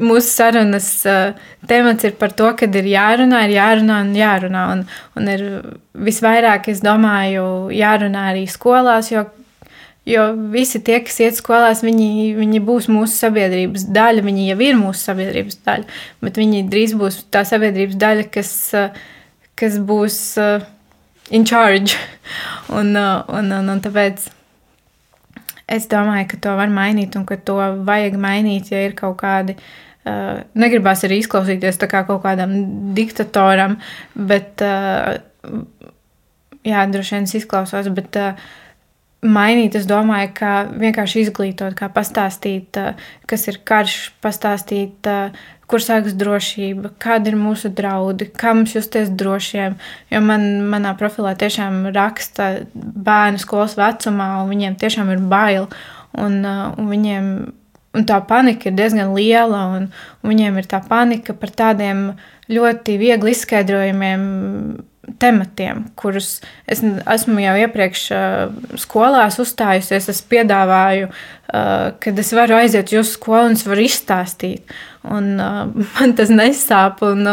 mūsu sarunas uh, temats ir par to, ka ir jārunā, ir jārunā un jārunā. Un, un ir visvairāk, es domāju, jārunā arī skolās, jo, jo visi tie, kas iet skolās, viņi, viņi būs mūsu sabiedrības daļa. Viņi jau ir mūsu sabiedrības daļa, bet viņi drīz būs tā sabiedrības daļa, kas, uh, kas būs uh, in charge. un, uh, un, un, un tāpēc. Es domāju, ka to var mainīt un ka to vajag mainīt, ja ir kaut kādi. Uh, negribās arī izklausīties kā kaut kādam diktatoram, bet, uh, jā, droši vien es izklausos, bet uh, mainīt, es domāju, kā vienkārši izglītot, kā pastāstīt, kas ir karš, pastāstīt, kur sākas drošība, kādi ir mūsu draudi, kā mums justies drošiem. Jo man, manā profilā tiešām raksta bērnu skolas vecumā, un viņiem tiešām ir bail. Un, uh, un viņiem un tā panika ir diezgan liela, un, un viņiem ir tā panika par tādiem ļoti viegli izskaidrojumiem tematiem, kurus es esmu jau iepriekš skolās uzstājusies. Es piedāvāju, uh, ka es varu aiziet uz jūsu skolu un es varu izstāstīt. Un, man tas nesāp, un,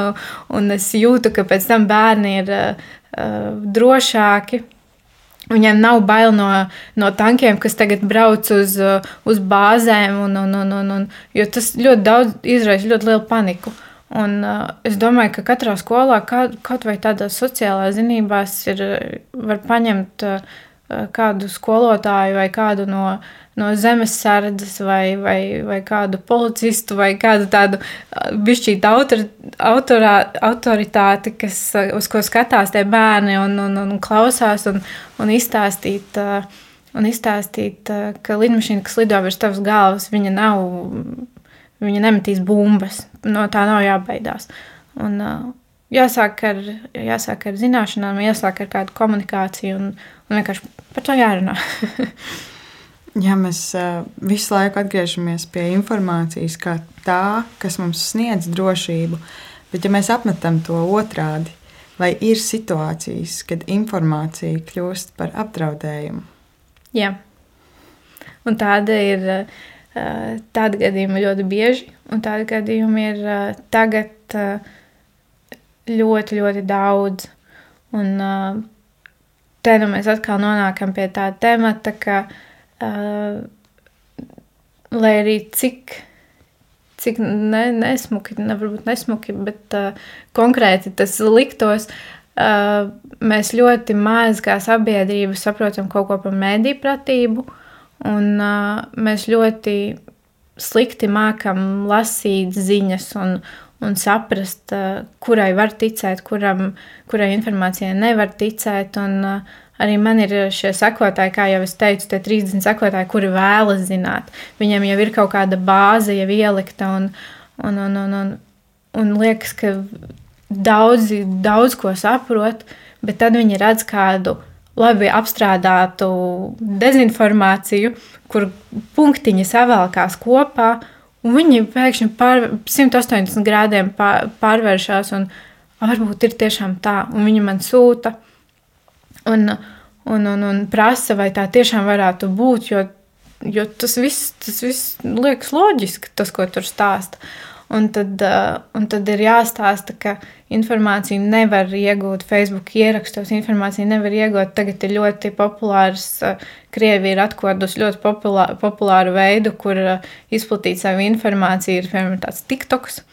un es jūtu, ka pēc tam bērni ir drošāki. Viņiem nav bail no, no tankiem, kas tagad brauc uz, uz bāzēm, un, un, un, un, un, jo tas ļoti daudz izraisa ļoti lielu paniku. Uh, Un, uh, es domāju, ka katrā skolā, kā, kaut vai tādās sociālās zinībās, ir, var paņemt uh, kādu skolotāju vai kādu no, no zemesardzes vai, vai, vai kādu policistu vai kādu tādu bišķītu autor, autorā, autoritāti, kas, uz ko skatās tie bērni un, un, un klausās un, un izstāstīt. Uh, un izstāstīt, ka lidmašīna, kas lido virs tavas galvas, viņa nav Viņa nemetīs bumbas. No tā nav jābaidās. Un, uh, jāsāk, ar, jāsāk ar zināšanām, jāsāk ar kādu komunikāciju un, un vienkārši par to jārunā. Ja mēs uh, visu laiku atgriežamies pie informācijas, kā tā, kas mums sniedz drošību, bet ja mēs apmetam to otrādi, vai ir situācijas, kad informācija kļūst par apdraudējumu? Jā, un tāda ir. Uh, Tādi gadījumi ļoti bieži, un tādi gadījumi ir tagad ļoti, ļoti daudz. Un te nu mēs atkal nonākam pie tā temata, ka lai arī cik, cik ne, nesmuki, ne, varbūt nesmuki, bet konkrēti tas liktos, mēs ļoti maz kā sabiedrība saprotam kaut ko par mēdīju pratību. Un, uh, mēs ļoti slikti mākam lasīt ziņas un, un saprast, uh, kurai var ticēt, kuram, kurai informācijai nevar ticēt. Un, uh, arī man ir šie sekotāji, kā jau es teicu, tie 30 sekotāji, kuri vēlas zināt. Viņiem jau ir kaut kāda bāze jau ielikta un, un, un, un, un, un liekas, ka daudzi daudz ko saprot, bet tad viņi redz kādu labi apstrādātu dezinformāciju, kur punktiņi savēlkās kopā, un viņi pēkšņi pār 180 grādiem pārvēršas, un varbūt ir tiešām tā, un viņi man sūta un, un, un, un prasa, vai tā tiešām varētu būt, jo, jo tas viss, tas viss liekas loģiski, tas, ko tur stāsta. Un tad, uh, un tad ir jāstāsta, ka informāciju nevar iegūt Facebook ierakstos, informāciju nevar iegūt. Tagad ir ļoti populārs, uh, Krievija ir atklājusi ļoti populāru, populāru veidu, kur uh, izplatīt savu informāciju. Ir piemēram tāds TikToks,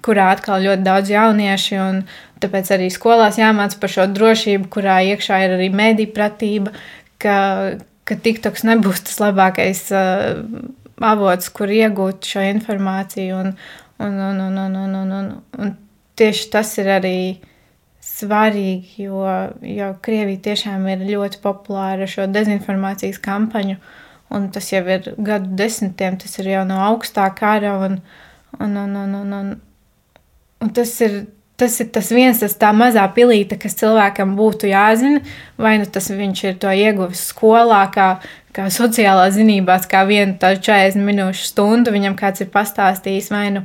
kurā atkal ļoti daudz jaunieši, un tāpēc arī skolās jāmāca par šo drošību, kurā iekšā ir arī mediju pratība, ka, ka TikToks nebūs tas labākais avots, kur iegūt šo informāciju. Un, Un, un, un, un, un, un, un, un tieši tas ir arī svarīgi, jo, jo Krievija tiešām ir ļoti populāra ar šo dezinformācijas kampaņu. Un tas jau ir gadu desmitiem, tas ir jau no augstā kara. Un, un, un, un, un, un, un tas, ir, tas ir tas viens, tas tā mazā pilīte, kas cilvēkam būtu jāzina. Vai nu tas viņš ir to ieguvis skolā, kā, kā sociālā zinībās, kā vienu tādu 40 minūšu stundu viņam kāds ir pastāstījis, vai nu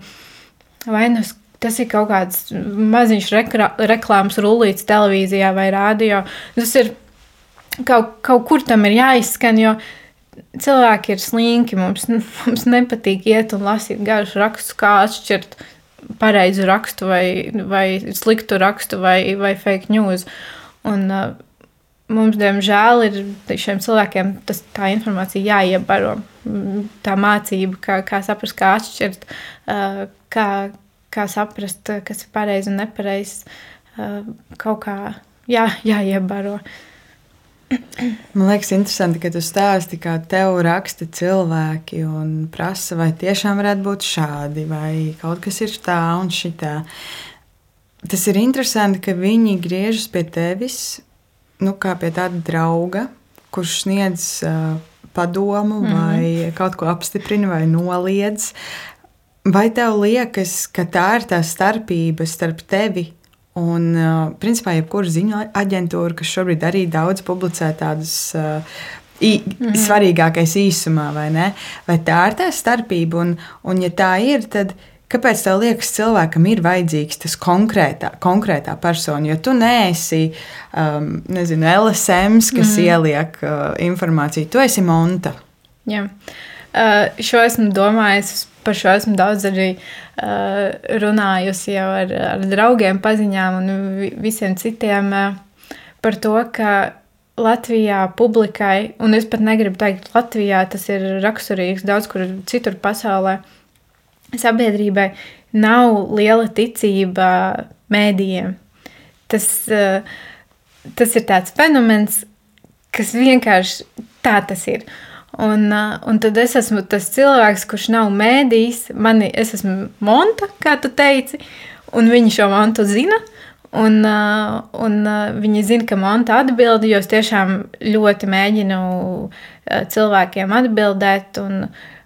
Vai nu tas ir kaut kāds maziņš rekra, reklāmas rullīts televīzijā vai rādio. Tas ir kaut, kaut kur tam ir jāizskan, cilvēki ir slinki. Mums, mums nepatīk iet un lasīt garus rakstus, kā atšķirt pareizu rakstu vai, vai sliktu rakstu vai, vai fake news. Un, uh, mums, diemžēl, ir šiem cilvēkiem tas, tā informācija jāiebaro. Tā mācība, kā, kā saprast, kā atšķirt, uh, kā, kā saprast, kas ir pareizi un nepareizi, kaut kā jā, jāiebaro. Man liekas, interesanti, ka tu stāsti, kā tev raksta cilvēki un prasa, vai tiešām varētu būt šādi, vai kaut kas ir tā un šitā. Tas ir interesanti, ka viņi griežas pie tevis, nu, kā pie tāda drauga, kurš sniedz uh, padomu, mm vai kaut ko apstiprina, vai noliedz. Vai tev liekas, ka tā ir tā starpība starp tevi un, principā, jebkuru ziņu aģentūru, kas šobrīd arī daudz publicē tādus uh, I, mm. Svarīgākais īsumā, vai ne? Vai tā ir tā starpība? Un, un ja tā ir, tad kāpēc tev liekas, cilvēkam ir vajadzīgs tas konkrētā, konkrētā persona? Jo tu neesi, um, nezinu, LSM, kas mm. ieliek uh, informāciju, tu esi Monta. Jā. Uh, šo esmu domājis, par šo esmu daudz arī uh, runājusi jau ar, ar draugiem, paziņām un visiem citiem uh, par to, ka Latvijā publikai, un es pat negribu teikt, Latvijā tas ir raksturīgs daudz kur citur pasaulē, sabiedrībai nav liela ticība mēdījiem. Tas, uh, tas ir tāds fenomens, kas vienkārši tā tas ir. Uh, un tad es esmu tas cilvēks, kurš nav mēdījis. Mani, es esmu monta, kā tu teici, un viņi šo montu zina. Un, uh, un uh, viņi zina, ka man tā atbildi, jo es tiešām ļoti mēģinu cilvēkiem atbildēt. Un,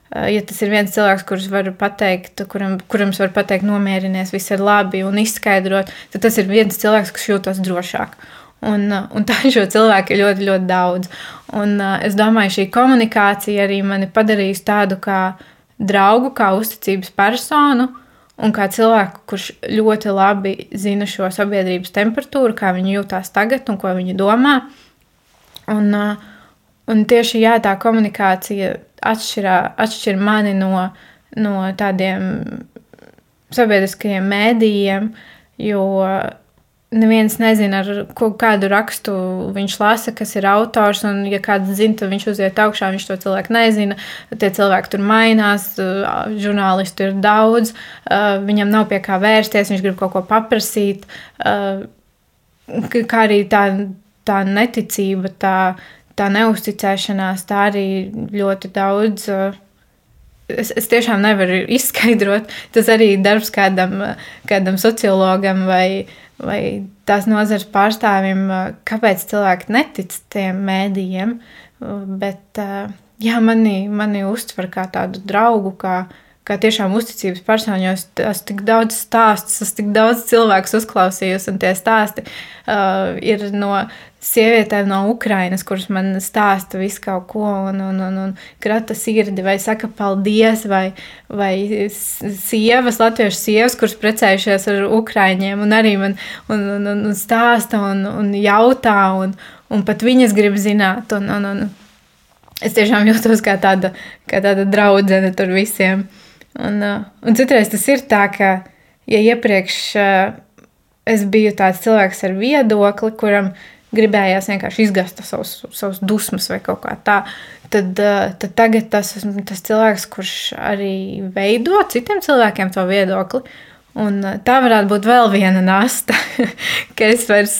ja tas ir viens cilvēks, kurš var pateikt, kuram, kuram var pateikt, nomierinies, viss ir labi un izskaidrot, tad tas ir viens cilvēks, kas jūtas drošāk. Un, un tā šo cilvēku ir ļoti, ļoti daudz. Un, es domāju, šī komunikācija arī mani padarīs tādu kā draugu, kā uzticības personu un kā cilvēku, kurš ļoti labi zina šo sabiedrības temperatūru, kā viņi jūtas tagad un ko viņi domā. Un, un tieši jā, tā komunikācija atšķirā, atšķir mani no, no tādiem sabiedriskajiem mēdījiem, jo neviens nezina, ar ko, kādu rakstu viņš lasa, kas ir autors. Un, ja kāds zina, tad viņš uziet augšā, viņš to cilvēku nezina. Tie cilvēki tur mainās, žurnālisti ir daudz, viņam nav pie kā vērsties, viņš grib kaut ko paprasīt. Kā arī tā, tā neticība, tā, tā neusticēšanās, tā arī ļoti daudz. Es, es tiešām nevaru izskaidrot. Tas arī ir darbs kādam, kādam sociologam vai, uh, vai tās nozares pārstāvjiem, kāpēc cilvēki netic tiem mēdījiem. Bet jā, mani, mani uztver kā tādu draugu, kā, kā tiešām uzticības es esmu tik daudz stāstus, esmu tik daudz cilvēku uzklausījusi, un tie stāsti uh, ir no sievietēm no Ukrainas, kuras man stāsta visu kaut ko, un, un, un, un krata sirdi, vai saka paldies, vai, vai sievas, latviešu sievas, kuras precējušies ar Ukraiņiem, un arī man un, un, un stāsta un, un jautā, un, un pat viņas grib zināt, un, un, un es tiešām jūtos kā tāda, kā tāda draudzene tur visiem. Un, un citreiz tas ir tā, ka, ja iepriekš es biju tāds cilvēks ar viedokli, kuram gribējās vienkārši izgāzt savus, savus dusmas vai kaut kā tā. Tad, eh, tad tagad tas ir tas cilvēks, kurš arī veido citiem cilvēkiem to viedokli. Un tā varētu būt vēl viena nasta, ka es vairs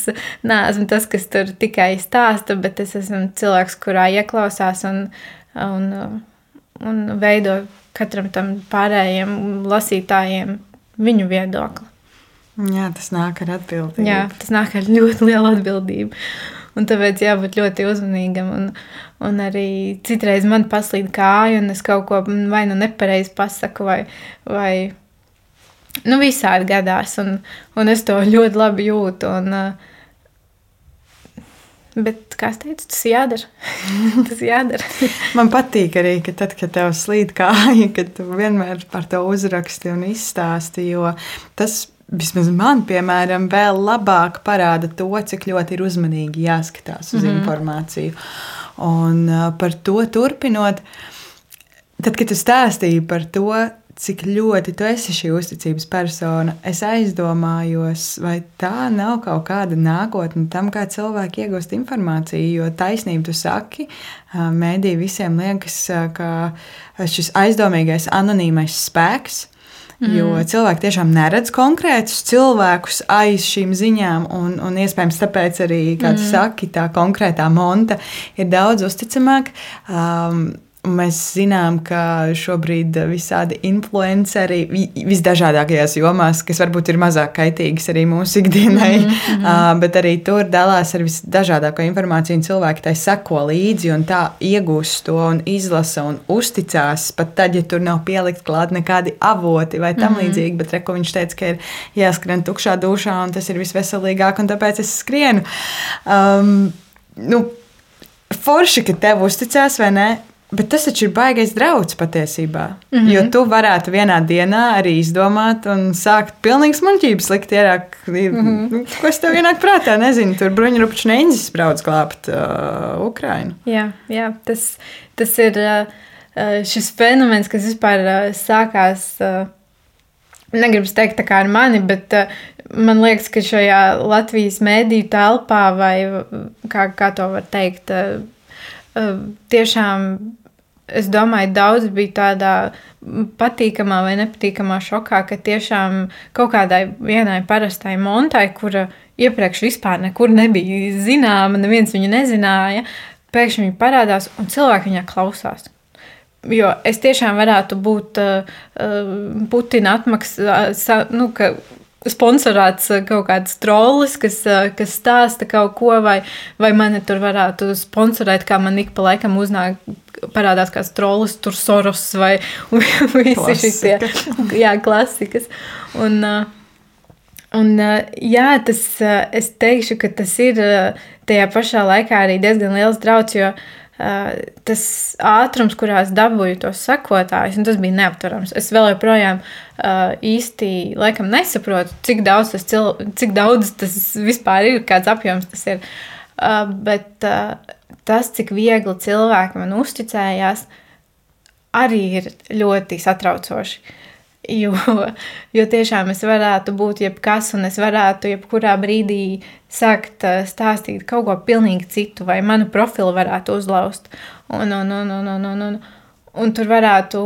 neesmu tas, kas tur tikai stāsta, bet es esmu cilvēks, kurā ieklausās un, un, un veido katram tam pārējiem lasītājiem viņu viedokli. Jā, tas nāk ar atbildību. Jā, tas nāk ar ļoti lielu atbildību. Un tāpēc jābūt ļoti uzmanīgam. Un, un arī citreiz man paslīd kāja, un es kaut ko vai nu nepareizi pasaku, vai, vai nu, visādi gadās. Un, un es to ļoti labi jūtu. Un, Bet, kā es teicu, tas jādara. tas jādara. Man patīk arī, ka tad, kad tev slīd kāja, ka tu vienmēr par to uzraksti un izstāsti. Jo tas vismaz man, piemēram, vēl labāk parāda to, cik ļoti ir uzmanīgi jāskatās uz mm -hmm. informāciju. Un par to turpinot, tad, kad tu stāstīji par to, cik ļoti tu esi šī uzticības persona, es aizdomājos, vai tā nav kaut kāda nākotne tam, kā cilvēki iegūst informāciju. Jo taisnība tu saki, mēdī visiem liekas, ka šis aizdomīgais, anonīmais spēks Mm. Jo cilvēki tiešām neredz konkrētus cilvēkus aiz šīm ziņām, un, un iespējams tāpēc arī, kā tu mm. saki, tā konkrētā monta ir daudz uzticamāka. Um, Mēs zinām, ka šobrīd visādi influenceri visdažādākajās jomās, kas varbūt ir mazāk kaitīgas arī mūsu ikdienai, mm -hmm. bet arī tur dalās ar visdažādāko informāciju, un cilvēki tai seko līdzi un tā iegūst to un izlasa un uzticās. Pat tad, ja tur nav pielikt klāt nekādi avoti vai tam mm -hmm. līdzīgi, bet reko viņš teica, ka ir jāskrien tukšā dušā un tas ir visveselīgāk, un tāpēc es skrienu. Um, nu, forši, ka tev uzticās, vai ne? Bet tas taču ir baisais draugs patiesībā. Mm -hmm. Jo tu varētu vienā dienā arī izdomāt un sākt pilnīgi smuļķības likt ierāk. Mm -hmm. Kas tev ienāk prātā? Nezinu, tur bruņurupuču neņģis brauc glābt uh, Ukrainu. Jā, jā tas, tas ir uh, šis fenomens, kas vispār uh, sākās. Uh, negribu teikt, tā kā ar mani, bet uh, man liekas, ka šajā Latvijas mēdīju telpā, vai kā, kā to var teikt, uh, uh, tiešām es domāju, daudz bija tādā patīkamā vai nepatīkamā šokā, ka tiešām kaut kādai vienai parastai montai, kura iepriekš vispār nekur nebija zināma, neviens viņu nezināja, pēkšņi viņa parādās un cilvēki viņā klausās. Jo es tiešām varētu būt uh, Putina atmaksā, nu, ka sponsorēts kaut kāds trollis, kas, kas stāsta kaut ko, vai, vai mani tur varētu sponsorēt, kā man ik pa laikam uznāk parādās kāds trolls, tur soros vai visi šie jā, klasikas. Un, un, jā, tas, es teikšu, ka tas ir tajā pašā laikā arī diezgan liels drauds, jo tas ātrums, kurā es dabūju tos sekotājus, tas bija neaptverams. Es vēl joprojām īsti laikam nesaprotu, cik daudz tas, cil, cik daudz tas vispār ir, kāds apjoms tas ir. Bet tas, cik viegli cilvēki man uzticējās, arī ir ļoti satraucoši. Jo, jo tiešām es varētu būt jebkas, un es varētu jebkurā brīdī sākt eh, stāstīt kaut ko pilnīgi citu, vai manu profilu varētu uzlauzt. Un, un, un, un, un, un, un, un tur varētu.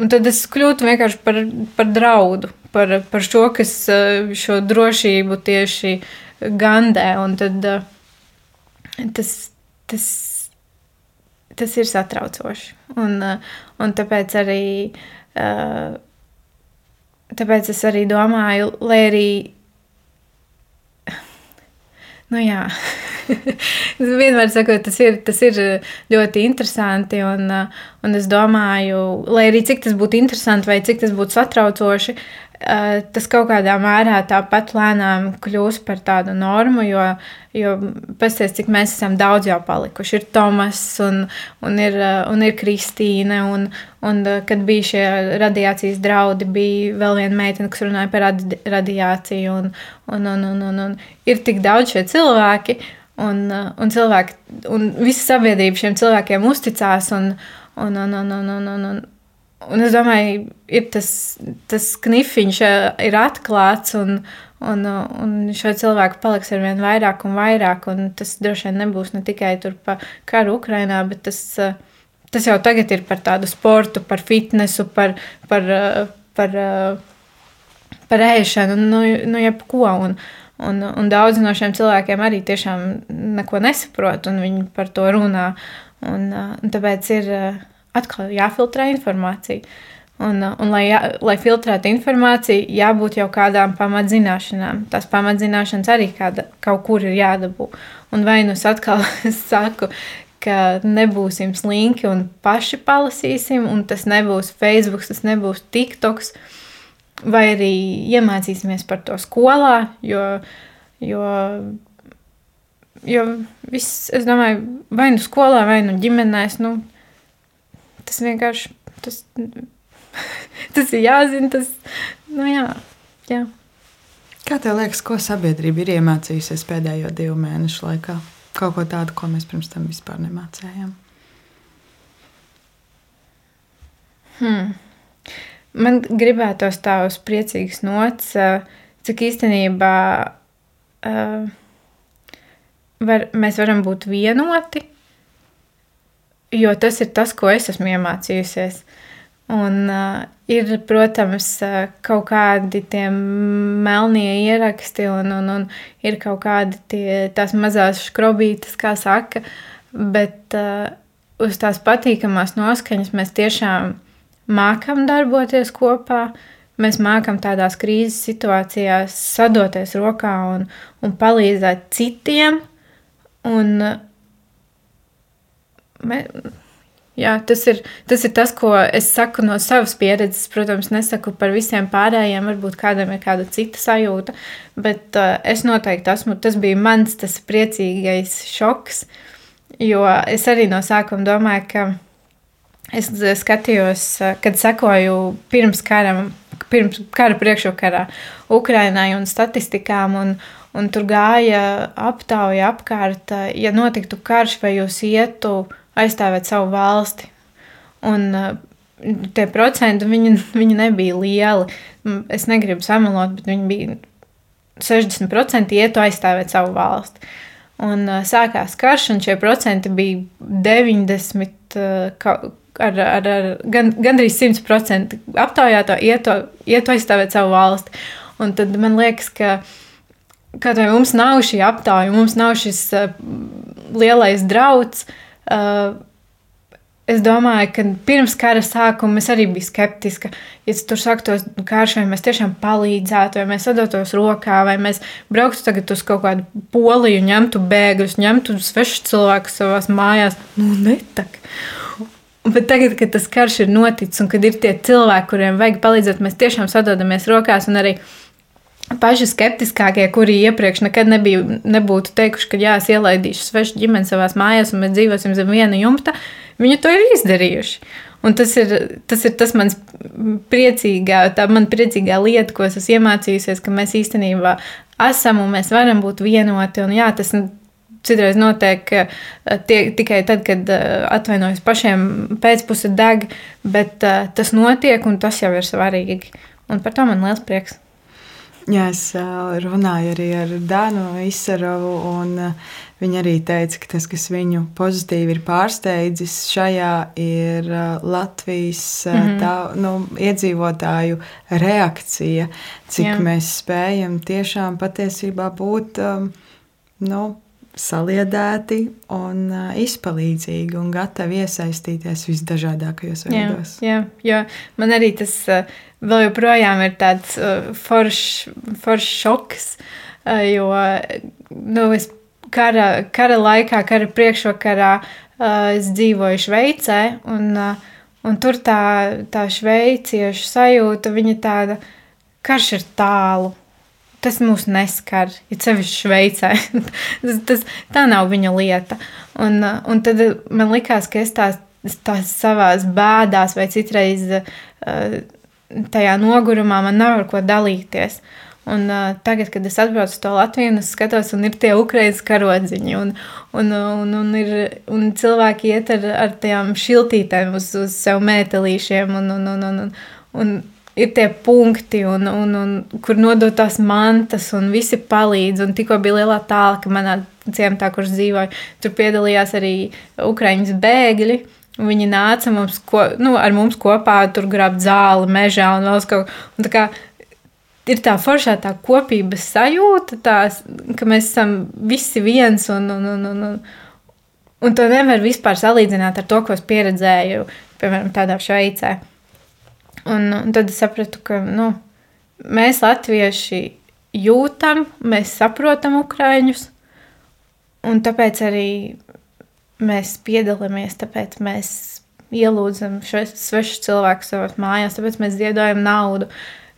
Un tad es kļūtu vienkārši par, par draudu, par, par šo, kas eh, šo drošību tieši gandē. Un tad eh, tas, tas, tas ir satraucoši. Un, un tāpēc arī, uh, tāpēc es arī domāju, lai arī. Nu, jā, vienmēr saku, tas ir, tas ir ļoti interesanti. Un, uh, un es domāju, lai arī cik tas būtu interesanti vai cik tas būtu satraucoši, Eh, tas kaut kādā mērā tāpat lēnām kļūs par tādu normu, jo, jo pasties, cik mēs esam daudz jau palikuši. Ir Tomas un, un, ir, eh, un ir Kristīne, un, un eh, kad bija šie radiācijas draudi, bija vēl viena meitene, kas runāja par radi, radiāciju, un, un, un, un, un, un ir tik daudz šie cilvēki, un, un, cilvēki, un visa sabiedrība šiem cilvēkiem uzticās, un, un, un, un, un, un, un, un Un es domāju, ir tas, tas knifiņš ir atklāts, un, un, un šo cilvēku paliks ar vien vairāk un vairāk. Un tas droši vien nebūs ne tikai par karu Ukrajinā, bet tas, tas jau tagad ir par tādu sportu, par fitnesu, par, par, par, par ēšanu, nu, nu jebko. Un, un, un daudzi no šiem cilvēkiem arī tiešām neko nesaprot, un viņi par to runā. Un, un tāpēc ir atkal jāfiltrē informācija. Un, un lai, jā, lai filtrētu informāciju, jābūt jau kādām pamatzināšanām. Tās pamatzināšanas arī kāda, kaut kur ir jādabū. Un vai nu es atkal saku, ka nebūsim slinki un paši palasīsim, un tas nebūs Facebook, tas nebūs TikToks, vai arī iemācīsimies par to skolā, jo, jo, jo viss, es domāju, vai nu skolā, vai nu ģimenēs, nu, Tas vienkārši tas, tas ir jāzina. Tas, nu jā, jā. Kā tev liekas, ko sabiedrība ir iemācījusies pēdējo divu mēnešu laikā? Kaut ko tādu, ko mēs pirms tam vispār nemācījām. Hmm. Man gribētos tā uz priecīgas nots, cik īstenībā uh, var, mēs varam būt vienoti jo tas ir tas, ko es esmu iemācījusies. Un, uh, ir, protams, uh, kaut kādi tie melnie ieraksti, un, un, un ir kaut kādi tie, tās mazās skrobītes, kā saka, bet uh, uz tās patīkamās noskaņas mēs tiešām mākam darboties kopā. Mēs mākam tādās krīzes situācijās sadoties rokā un, un palīdzēt citiem. Un, uh, Jā, tas ir, tas ir tas, ko es saku no savas pieredzes. Protams, nesaku par visiem pārējiem, varbūt kādam ir kāda cita sajūta, bet uh, es noteikti esmu. Tas bija mans tas priecīgais šoks, Jo es arī no sākuma domāju, ka es skatījos, kad sekoju pirms karam, pirms kara priekšvakarā Ukrainai un statistikām. Un, Un tur gāja aptauja apkārt, ja notiktu karš, vai jūs ietu aizstāvēt savu valsti. Un tie procenti viņi, viņi nebija lieli. Es negribu samalot, bet viņi bija 60% ietu aizstāvēt savu valsti. Un uh, sākās karš, un šie procenti bija 90, uh, ar, ar, ar gan, gandrīz 100% aptaujāto ietu, ietu aizstāvēt savu valsti. Un tad man liekas, ka kaut vai mums nav šī aptauja, mums nav šis lielais drauds. Uh, Es domāju, ka pirms kara sākuma es arī biju skeptiska. Ja tur sāktos karš, vai mēs tiešām palīdzētu, vai mēs sadotos rokā, vai mēs brauktu tagad uz kaut kādu poliju, ņemtu bēgļus, ņemtu svešus cilvēkus savās mājās. Nu, netak. Bet tagad, kad tas karš ir noticis un kad ir tie cilvēki, kuriem vajag palīdzēt, mēs tiešām sadodamies rokās un arī paši skeptiskākie, kuri iepriekš nekad nebija, nebūtu teikuši, ka jā, es ielaidīšu svešu ģimeni savā mājās un mēs dzīvosim zem viena jumta, viņi to ir izdarījuši. Un tas ir, tas ir tas mans priecīgā, tā man priecīgā lieta, ko es iemācījusies, ka mēs īstenībā esam un mēs varam būt vienoti. Un jā, tas citreiz notiek tie, tikai tad, kad atvainojas pašiem pēcpusē deg, bet tas notiek un tas jau ir svarīgi. Un par to man liels prieks. Jā, es runāju arī ar Dānu Izsarovu, un viņa arī teica, ka tas, kas viņu pozitīvi ir pārsteidzis šajā, ir Latvijas mm -hmm. tā, nu, iedzīvotāju reakcija, cik Jā. mēs spējam tiešām patiesībā būt nu, saliedēti un izpalīdzīgi un gatavi iesaistīties visdažādākajos veidos. Jā, jā, jo man arī tas vēl joprojām ir tāds foršs forš šoks, jo nu, es kara, kara laikā, kara priekšvakarā es dzīvoju Šveicē, un, un tur tā, tā šveiciešu sajūta, viņa tāda, karš ir tālu tas mūs neskar, ja sevišķi Šveicē. tas, tas, tā nav viņa lieta. Un, un tad man likās, ka es tās, tās savās bēdās vai citreiz uh, tajā nogurumā man nav ar ko dalīties. Un, uh, tagad, kad es atbraucu to Latviju, es skatos, un ir tie ukraiņu karodziņi, un, un, un, un, ir, un cilvēki iet ar, ar tām šiltītēm uz, uz sev mētelīšiem. Un, un, un, un, un, un, ir tie punkti, un, un, un, kur nodot tās mantas, un visi palīdz. Un tikko bija lielā tālā, ka manā ciematā, kurš dzīvoja, tur piedalījās arī Ukraiņas bēgļi. Viņi nāca mums, ko, nu, ar mums kopā, tur grābt zāli, mežā un vēl kaut ko. Ir tā foršā tā kopības sajūta, tās, ka mēs esam visi viens, un, un, un, un, un, un to nevar vispār salīdzināt ar to, ko es pieredzēju, piemēram, tādā Šveicē. Un, un tad es sapratu, ka nu, mēs, latvieši, jūtam, mēs saprotam ukrāņus, un tāpēc arī mēs piedalāmies, tāpēc mēs ielūdzam svešus cilvēkus savās mājās, tāpēc mēs ziedojam naudu.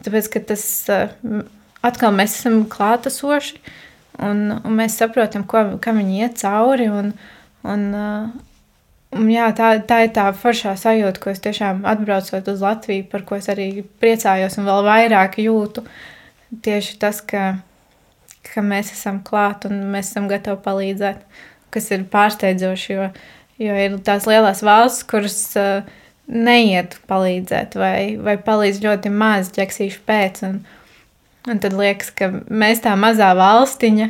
Tāpēc, ka tas atkal mēs esam klātesoši un, un mēs saprotam, ko, kam viņi iet cauri. Un, un, Jā, tā, tā ir tā foršā sajūta, ko es tiešām atbraucot uz Latviju, par ko es arī priecājos un vēl vairāk jūtu. Tieši tas, ka, ka mēs esam klāt un mēs esam gatavi palīdzēt, kas ir pārsteidzoši, jo, jo ir tās lielās valsts, kuras uh, neiet palīdzēt vai, vai palīdz ļoti maz ķeksīšu pēc. Un, un tad liekas, ka mēs tā mazā valstiņa,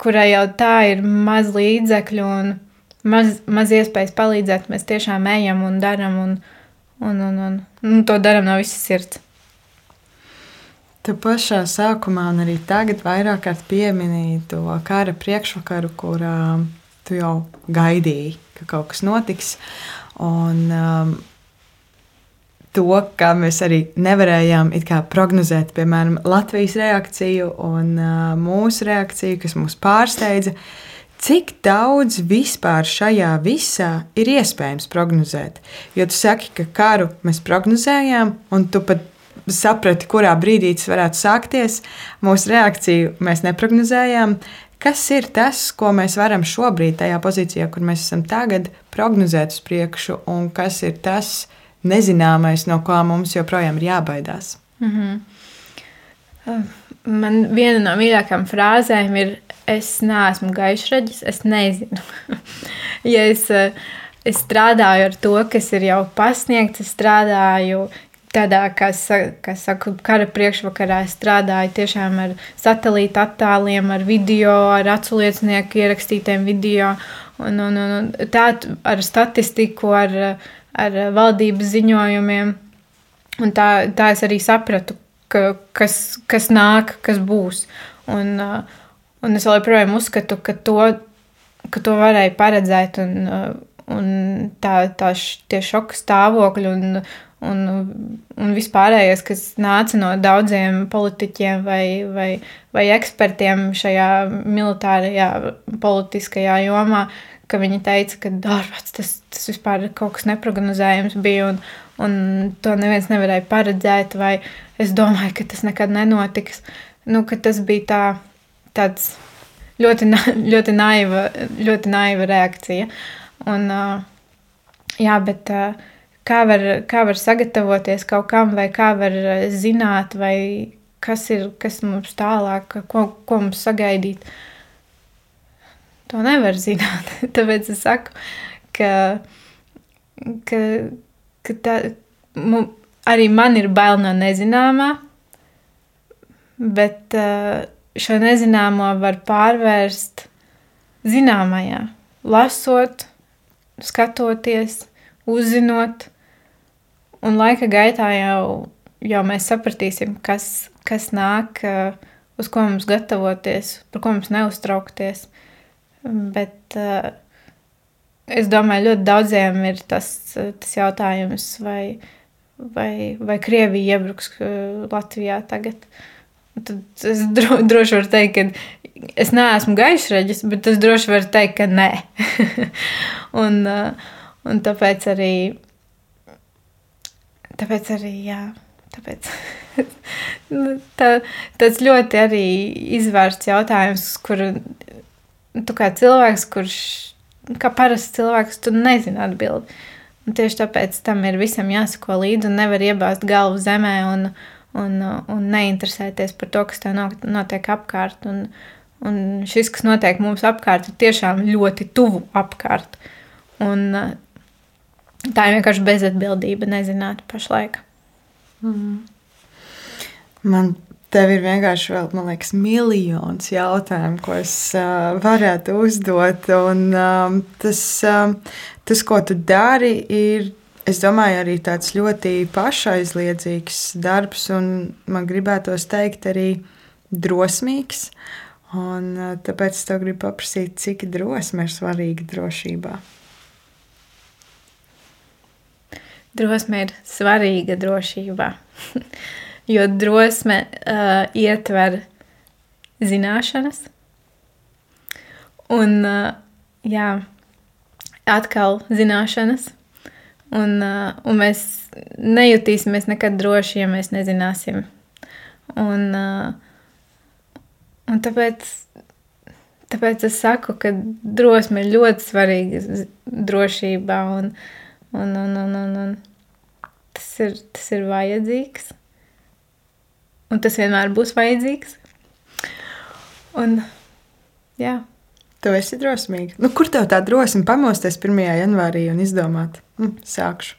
kurai jau tā ir maz līdzekļu un maz, maz iespējas palīdzēt, mēs tiešām ejam un darām, un, un, un, un, un to darām no visas sirds. Tu pašā sākumā, un arī tagad, vairāk kārt pieminēji to kara priekšvakaru, kur uh, tu jau gaidīji, ka kaut kas notiks. Un, um, to, kā mēs arī nevarējām prognozēt, piemēram, Latvijas reakciju un uh, mūsu reakciju, kas mūs pārsteidza. Uh, Cik daudz vispār šajā visā ir iespējams prognozēt? Jo tu saki, ka karu mēs prognozējām, un tu pat saprati, kurā brīdī tas varētu sākties. Mūsu reakciju mēs neprognozējām. kas ir tas, ko mēs varam šobrīd, tajā pozīcijā, kur mēs esam tagad, prognozēt uz priekšu, un kas ir tas nezināmais, no kā mums joprojām ir jābaidās. Mm -hmm. Man viena no mīļākajām frāzēm ir: Es neesmu gaišraģis, es nezinu. ja es, es strādāju ar to, kas ir jau pasniegts, es strādāju tādā, kā, kā saku, kara priekšvakarā strādāju tiešām ar satelīta attēliem, ar video, ar aculiecinieku ierakstītiem video, un, un, un tā ar statistiku, ar, ar valdības ziņojumiem. Un tā, tā es arī sapratu, ka, kas, kas nāk, kas būs. Un, un es joprojām uzskatu, ka to, ka to varēja paredzēt. Un, un tā, tā, tie šoka stāvokļi un, un, un vispārējais, kas nāca no daudziem politiķiem vai, vai, vai ekspertiem šajā militārajā, politiskajā jomā, ka viņi teica, ka ārpats tas, tas vispār kaut kas neprognozējams bija un, un to neviens nevarēja paredzēt, vai es domāju, ka tas nekad nenotiks. Nu, tas bija tā, tāds ļoti, ļoti, naiva, ļoti naiva reakcija. Un, jā, bet kā var, kā var sagatavoties kaut kam, vai kā var zināt, vai kas ir kas mums tālāk, ko, ko mums sagaidīt. To nevar zināt. Tāpēc es saku, ka, ka, ka tā, mu, arī man ir bail no nezināmā, bet šo nezināmo var pārvērst zināmajā, lasot, skatoties, uzzinot. Un laika gaitā jau, jau mēs sapratīsim, kas, kas nāk, uz ko mums gatavoties, par ko mums neuztraukties. Bet uh, es domāju, ļoti daudziem ir tas, tas jautājums, vai, vai, vai Krievija iebruks Latvijā tagad. Tad es dro, droši varu teikt, ka es neesmu gaišreģis, bet es droši varu teikt, ka nē. un, un tāpēc arī, tāpēc arī, jā, tāpēc. Tā, tas ļoti arī izvērsts jautājums, kur tu kā cilvēks, kurš, kā parasts cilvēks, tu nezini atbildi. Un tieši tāpēc tam ir visam jāsako līdzi un nevar iebāzt galvu zemē un, un, un neinteresēties par to, kas tev notiek apkārt. Un, un šis, kas notiek mums apkārt, ir tiešām ļoti tuvu apkārt. Un tā ir vienkārši bezatbildība nezināt pašlaik. Mm. Man Tev ir vienkārši vēl, man liekas, miljons jautājumu, ko es uh, varētu uzdot. Un, uh, tas, uh, tas, ko tu dari, ir, es domāju, arī tāds ļoti pašaizliedzīgs darbs, un man gribētos teikt, arī drosmīgs. Un, uh, tāpēc es tev gribu paprasīt, cik drosme ir svarīga drošībā. Drosme ir svarīga drošībā. jo drosme uh, ietver zināšanas. Un, uh, jā, atkal zināšanas. Un, uh, un mēs nejutīsimies nekad droši, ja mēs nezināsim. Un, uh, un tāpēc, tāpēc es saku, ka drosme ir ļoti svarīga drošībā. Un, un, un, un, un, un tas, ir, tas ir vajadzīgs un tas vienmēr būs vajadzīgs. Un, jā. Tu esi drosmīga. Nu, kur tev tā drosme pamosties 1. janvārī un izdomāt, hm, sākšu.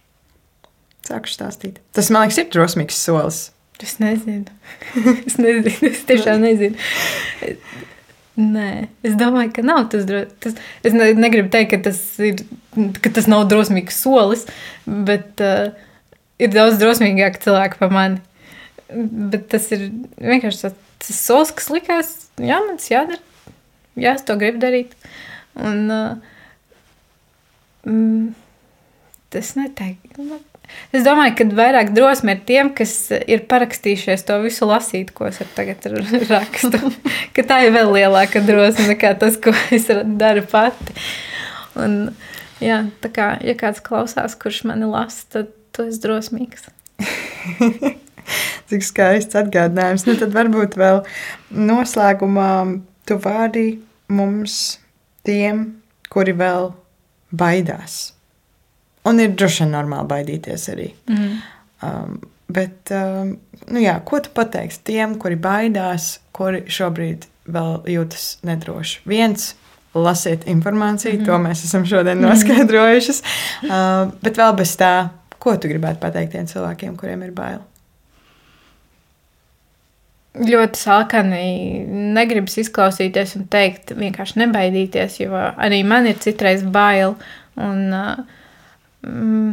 Sākšu stāstīt. Tas man liekas, ir drosmīgs solis. Es nezinu. es nezinu. Es tiešām nezinu. Nē, es domāju, ka nav tas drosmīgs. Es ne, negribu teikt, ka tas, ir, ka tas nav drosmīgs solis, bet uh, ir daudz drosmīgāk cilvēki par mani. Bet tas ir vienkārši tas, tas solis, kas likās, jā, man tas jādara. Jā, es to gribu darīt. Un uh, mm, tas neteiktu. Nu, es domāju, ka vairāk drosme ir tiem, kas ir parakstījušies to visu lasīt, ko es tagad rakstu. ka tā ir vēl lielāka drosme nekā tas, ko es daru pati. Un, jā, tā kā, ja kāds klausās, kurš mani lasa, tad tu esi drosmīgs. Cik skaists atgādinājums. Nu, tad varbūt vēl noslēgumā tu vari mums, tiem, kuri vēl baidās. Un ir droši vien normāli baidīties arī. Mm. Um, bet, um, nu jā, ko tu pateiksi tiem, kuri baidās, kuri šobrīd vēl jūtas nedroši? Viens, lasiet informāciju, mm to mēs esam šodien noskaidrojušas. Mm -hmm. uh, bet vēl bez tā, ko tu gribētu pateikt tiem cilvēkiem, kuriem ir bail? Ļoti sākani negribas izklausīties un teikt, vienkārši nebaidīties, jo arī man ir citreiz bail. Un, mm,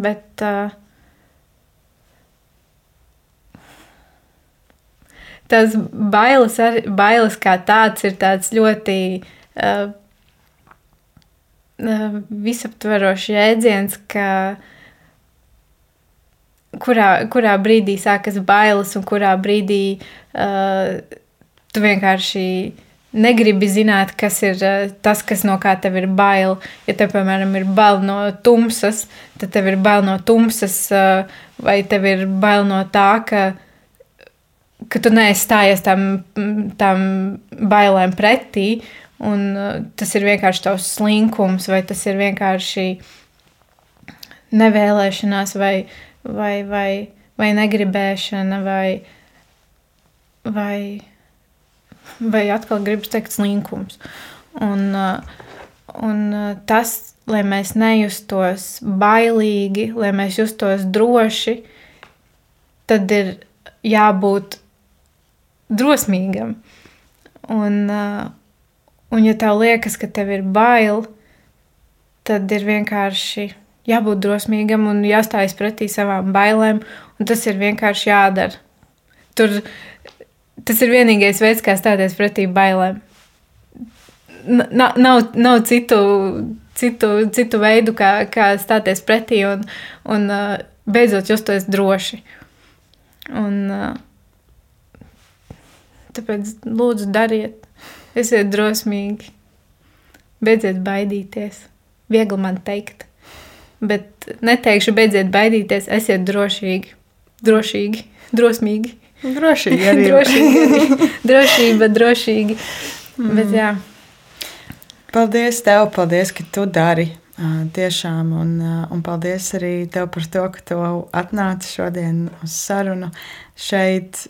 bet uh, tas bailes, ar, bailes kā tāds ir tāds ļoti uh, uh, visaptverošs jēdziens, ka kurā, kurā brīdī sākas bailes un kurā brīdī uh, tu vienkārši negribi zināt, kas ir uh, tas, kas no kā tev ir bail. Ja tev, piemēram, ir bail no tumsas, tad tev ir bail no tumsas, uh, vai tev ir bail no tā, ka ka tu neesi stājies tam, tam bailēm pretī, un uh, tas ir vienkārši tavs slinkums, vai tas ir vienkārši nevēlēšanās, vai, vai, vai, vai negribēšana, vai, vai, vai atkal gribas teikt slinkums. Un, uh, un uh, tas, lai mēs nejustos bailīgi, lai mēs justos droši, tad ir jābūt drosmīgam. Un, uh, un ja tev liekas, ka tev ir bail, tad ir vienkārši jābūt drosmīgam un jāstājas pretī savām bailēm, un tas ir vienkārši jādara. Tur, tas ir vienīgais veids, kā stāties pretī bailēm. Nav, nav, nav citu, citu, citu veidu, kā, kā stāties pretī un, un uh, beidzot justies droši. Un, uh, Tāpēc lūdzu, dariet, esiet drosmīgi, beidziet baidīties. Viegli man teikt, bet neteikšu, beidziet baidīties, esiet drošīgi, drošīgi, drosmīgi. Drošīgi arī. drošīgi arī. Drošība, drošīgi. Mm. Bet, jā. paldies tev, paldies, ka tu dari. Tiešām, un, un paldies arī tev par to, ka tu atnāci šodien uz sarunu šeit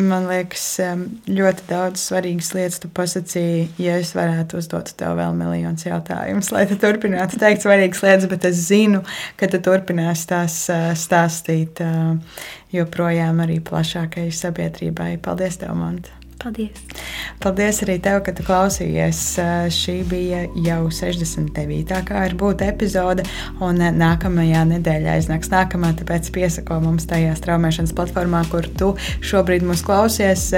Man liekas, ļoti daudz svarīgas lietas tu pasakīji. Ja es varētu uzdot tev vēl miljonus jautājumus, lai tu turpinātu teikt svarīgas lietas, bet es zinu, ka tu turpināsi tās stāstīt joprojām arī plašākai sabiedrībai. Paldies, tev, Manta! Paldies! Paldies arī tev, ka tu klausījies. Šī bija jau 69. kā ir būt epizode, un nākamajā nedēļā iznāks nākamā, tāpēc piesako mums tajā straumēšanas platformā, kur tu šobrīd mūs klausies.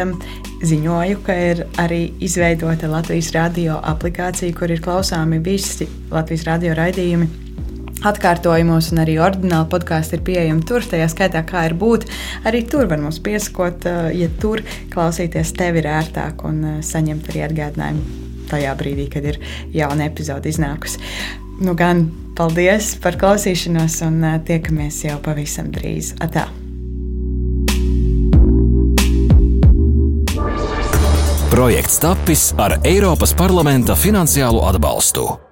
Ziņoju, ka ir arī izveidota Latvijas radio aplikācija, kur ir klausāmi visi Latvijas radio raidījumi atkārtojumos, un arī oriģināli podkāsti ir pieejami tur. Tajā skaitā, kā ir būt, arī tur var mums piesakot, eh, ja tur klausīties tev ir ērtāk un eh, saņemt arī atgādinājumu tajā brīdī, kad ir jauna epizode iznākusi. Nu, gan paldies par klausīšanos, un eh, tiekamies jau pavisam drīz. Atā! Projekts tapis ar Eiropas parlamenta finansiālo atbalstu.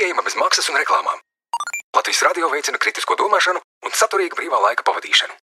Pieejama bez maksas un reklāmām. Latvijas radio veicina kritisko domāšanu un saturīgu brīvā laika pavadīšanu.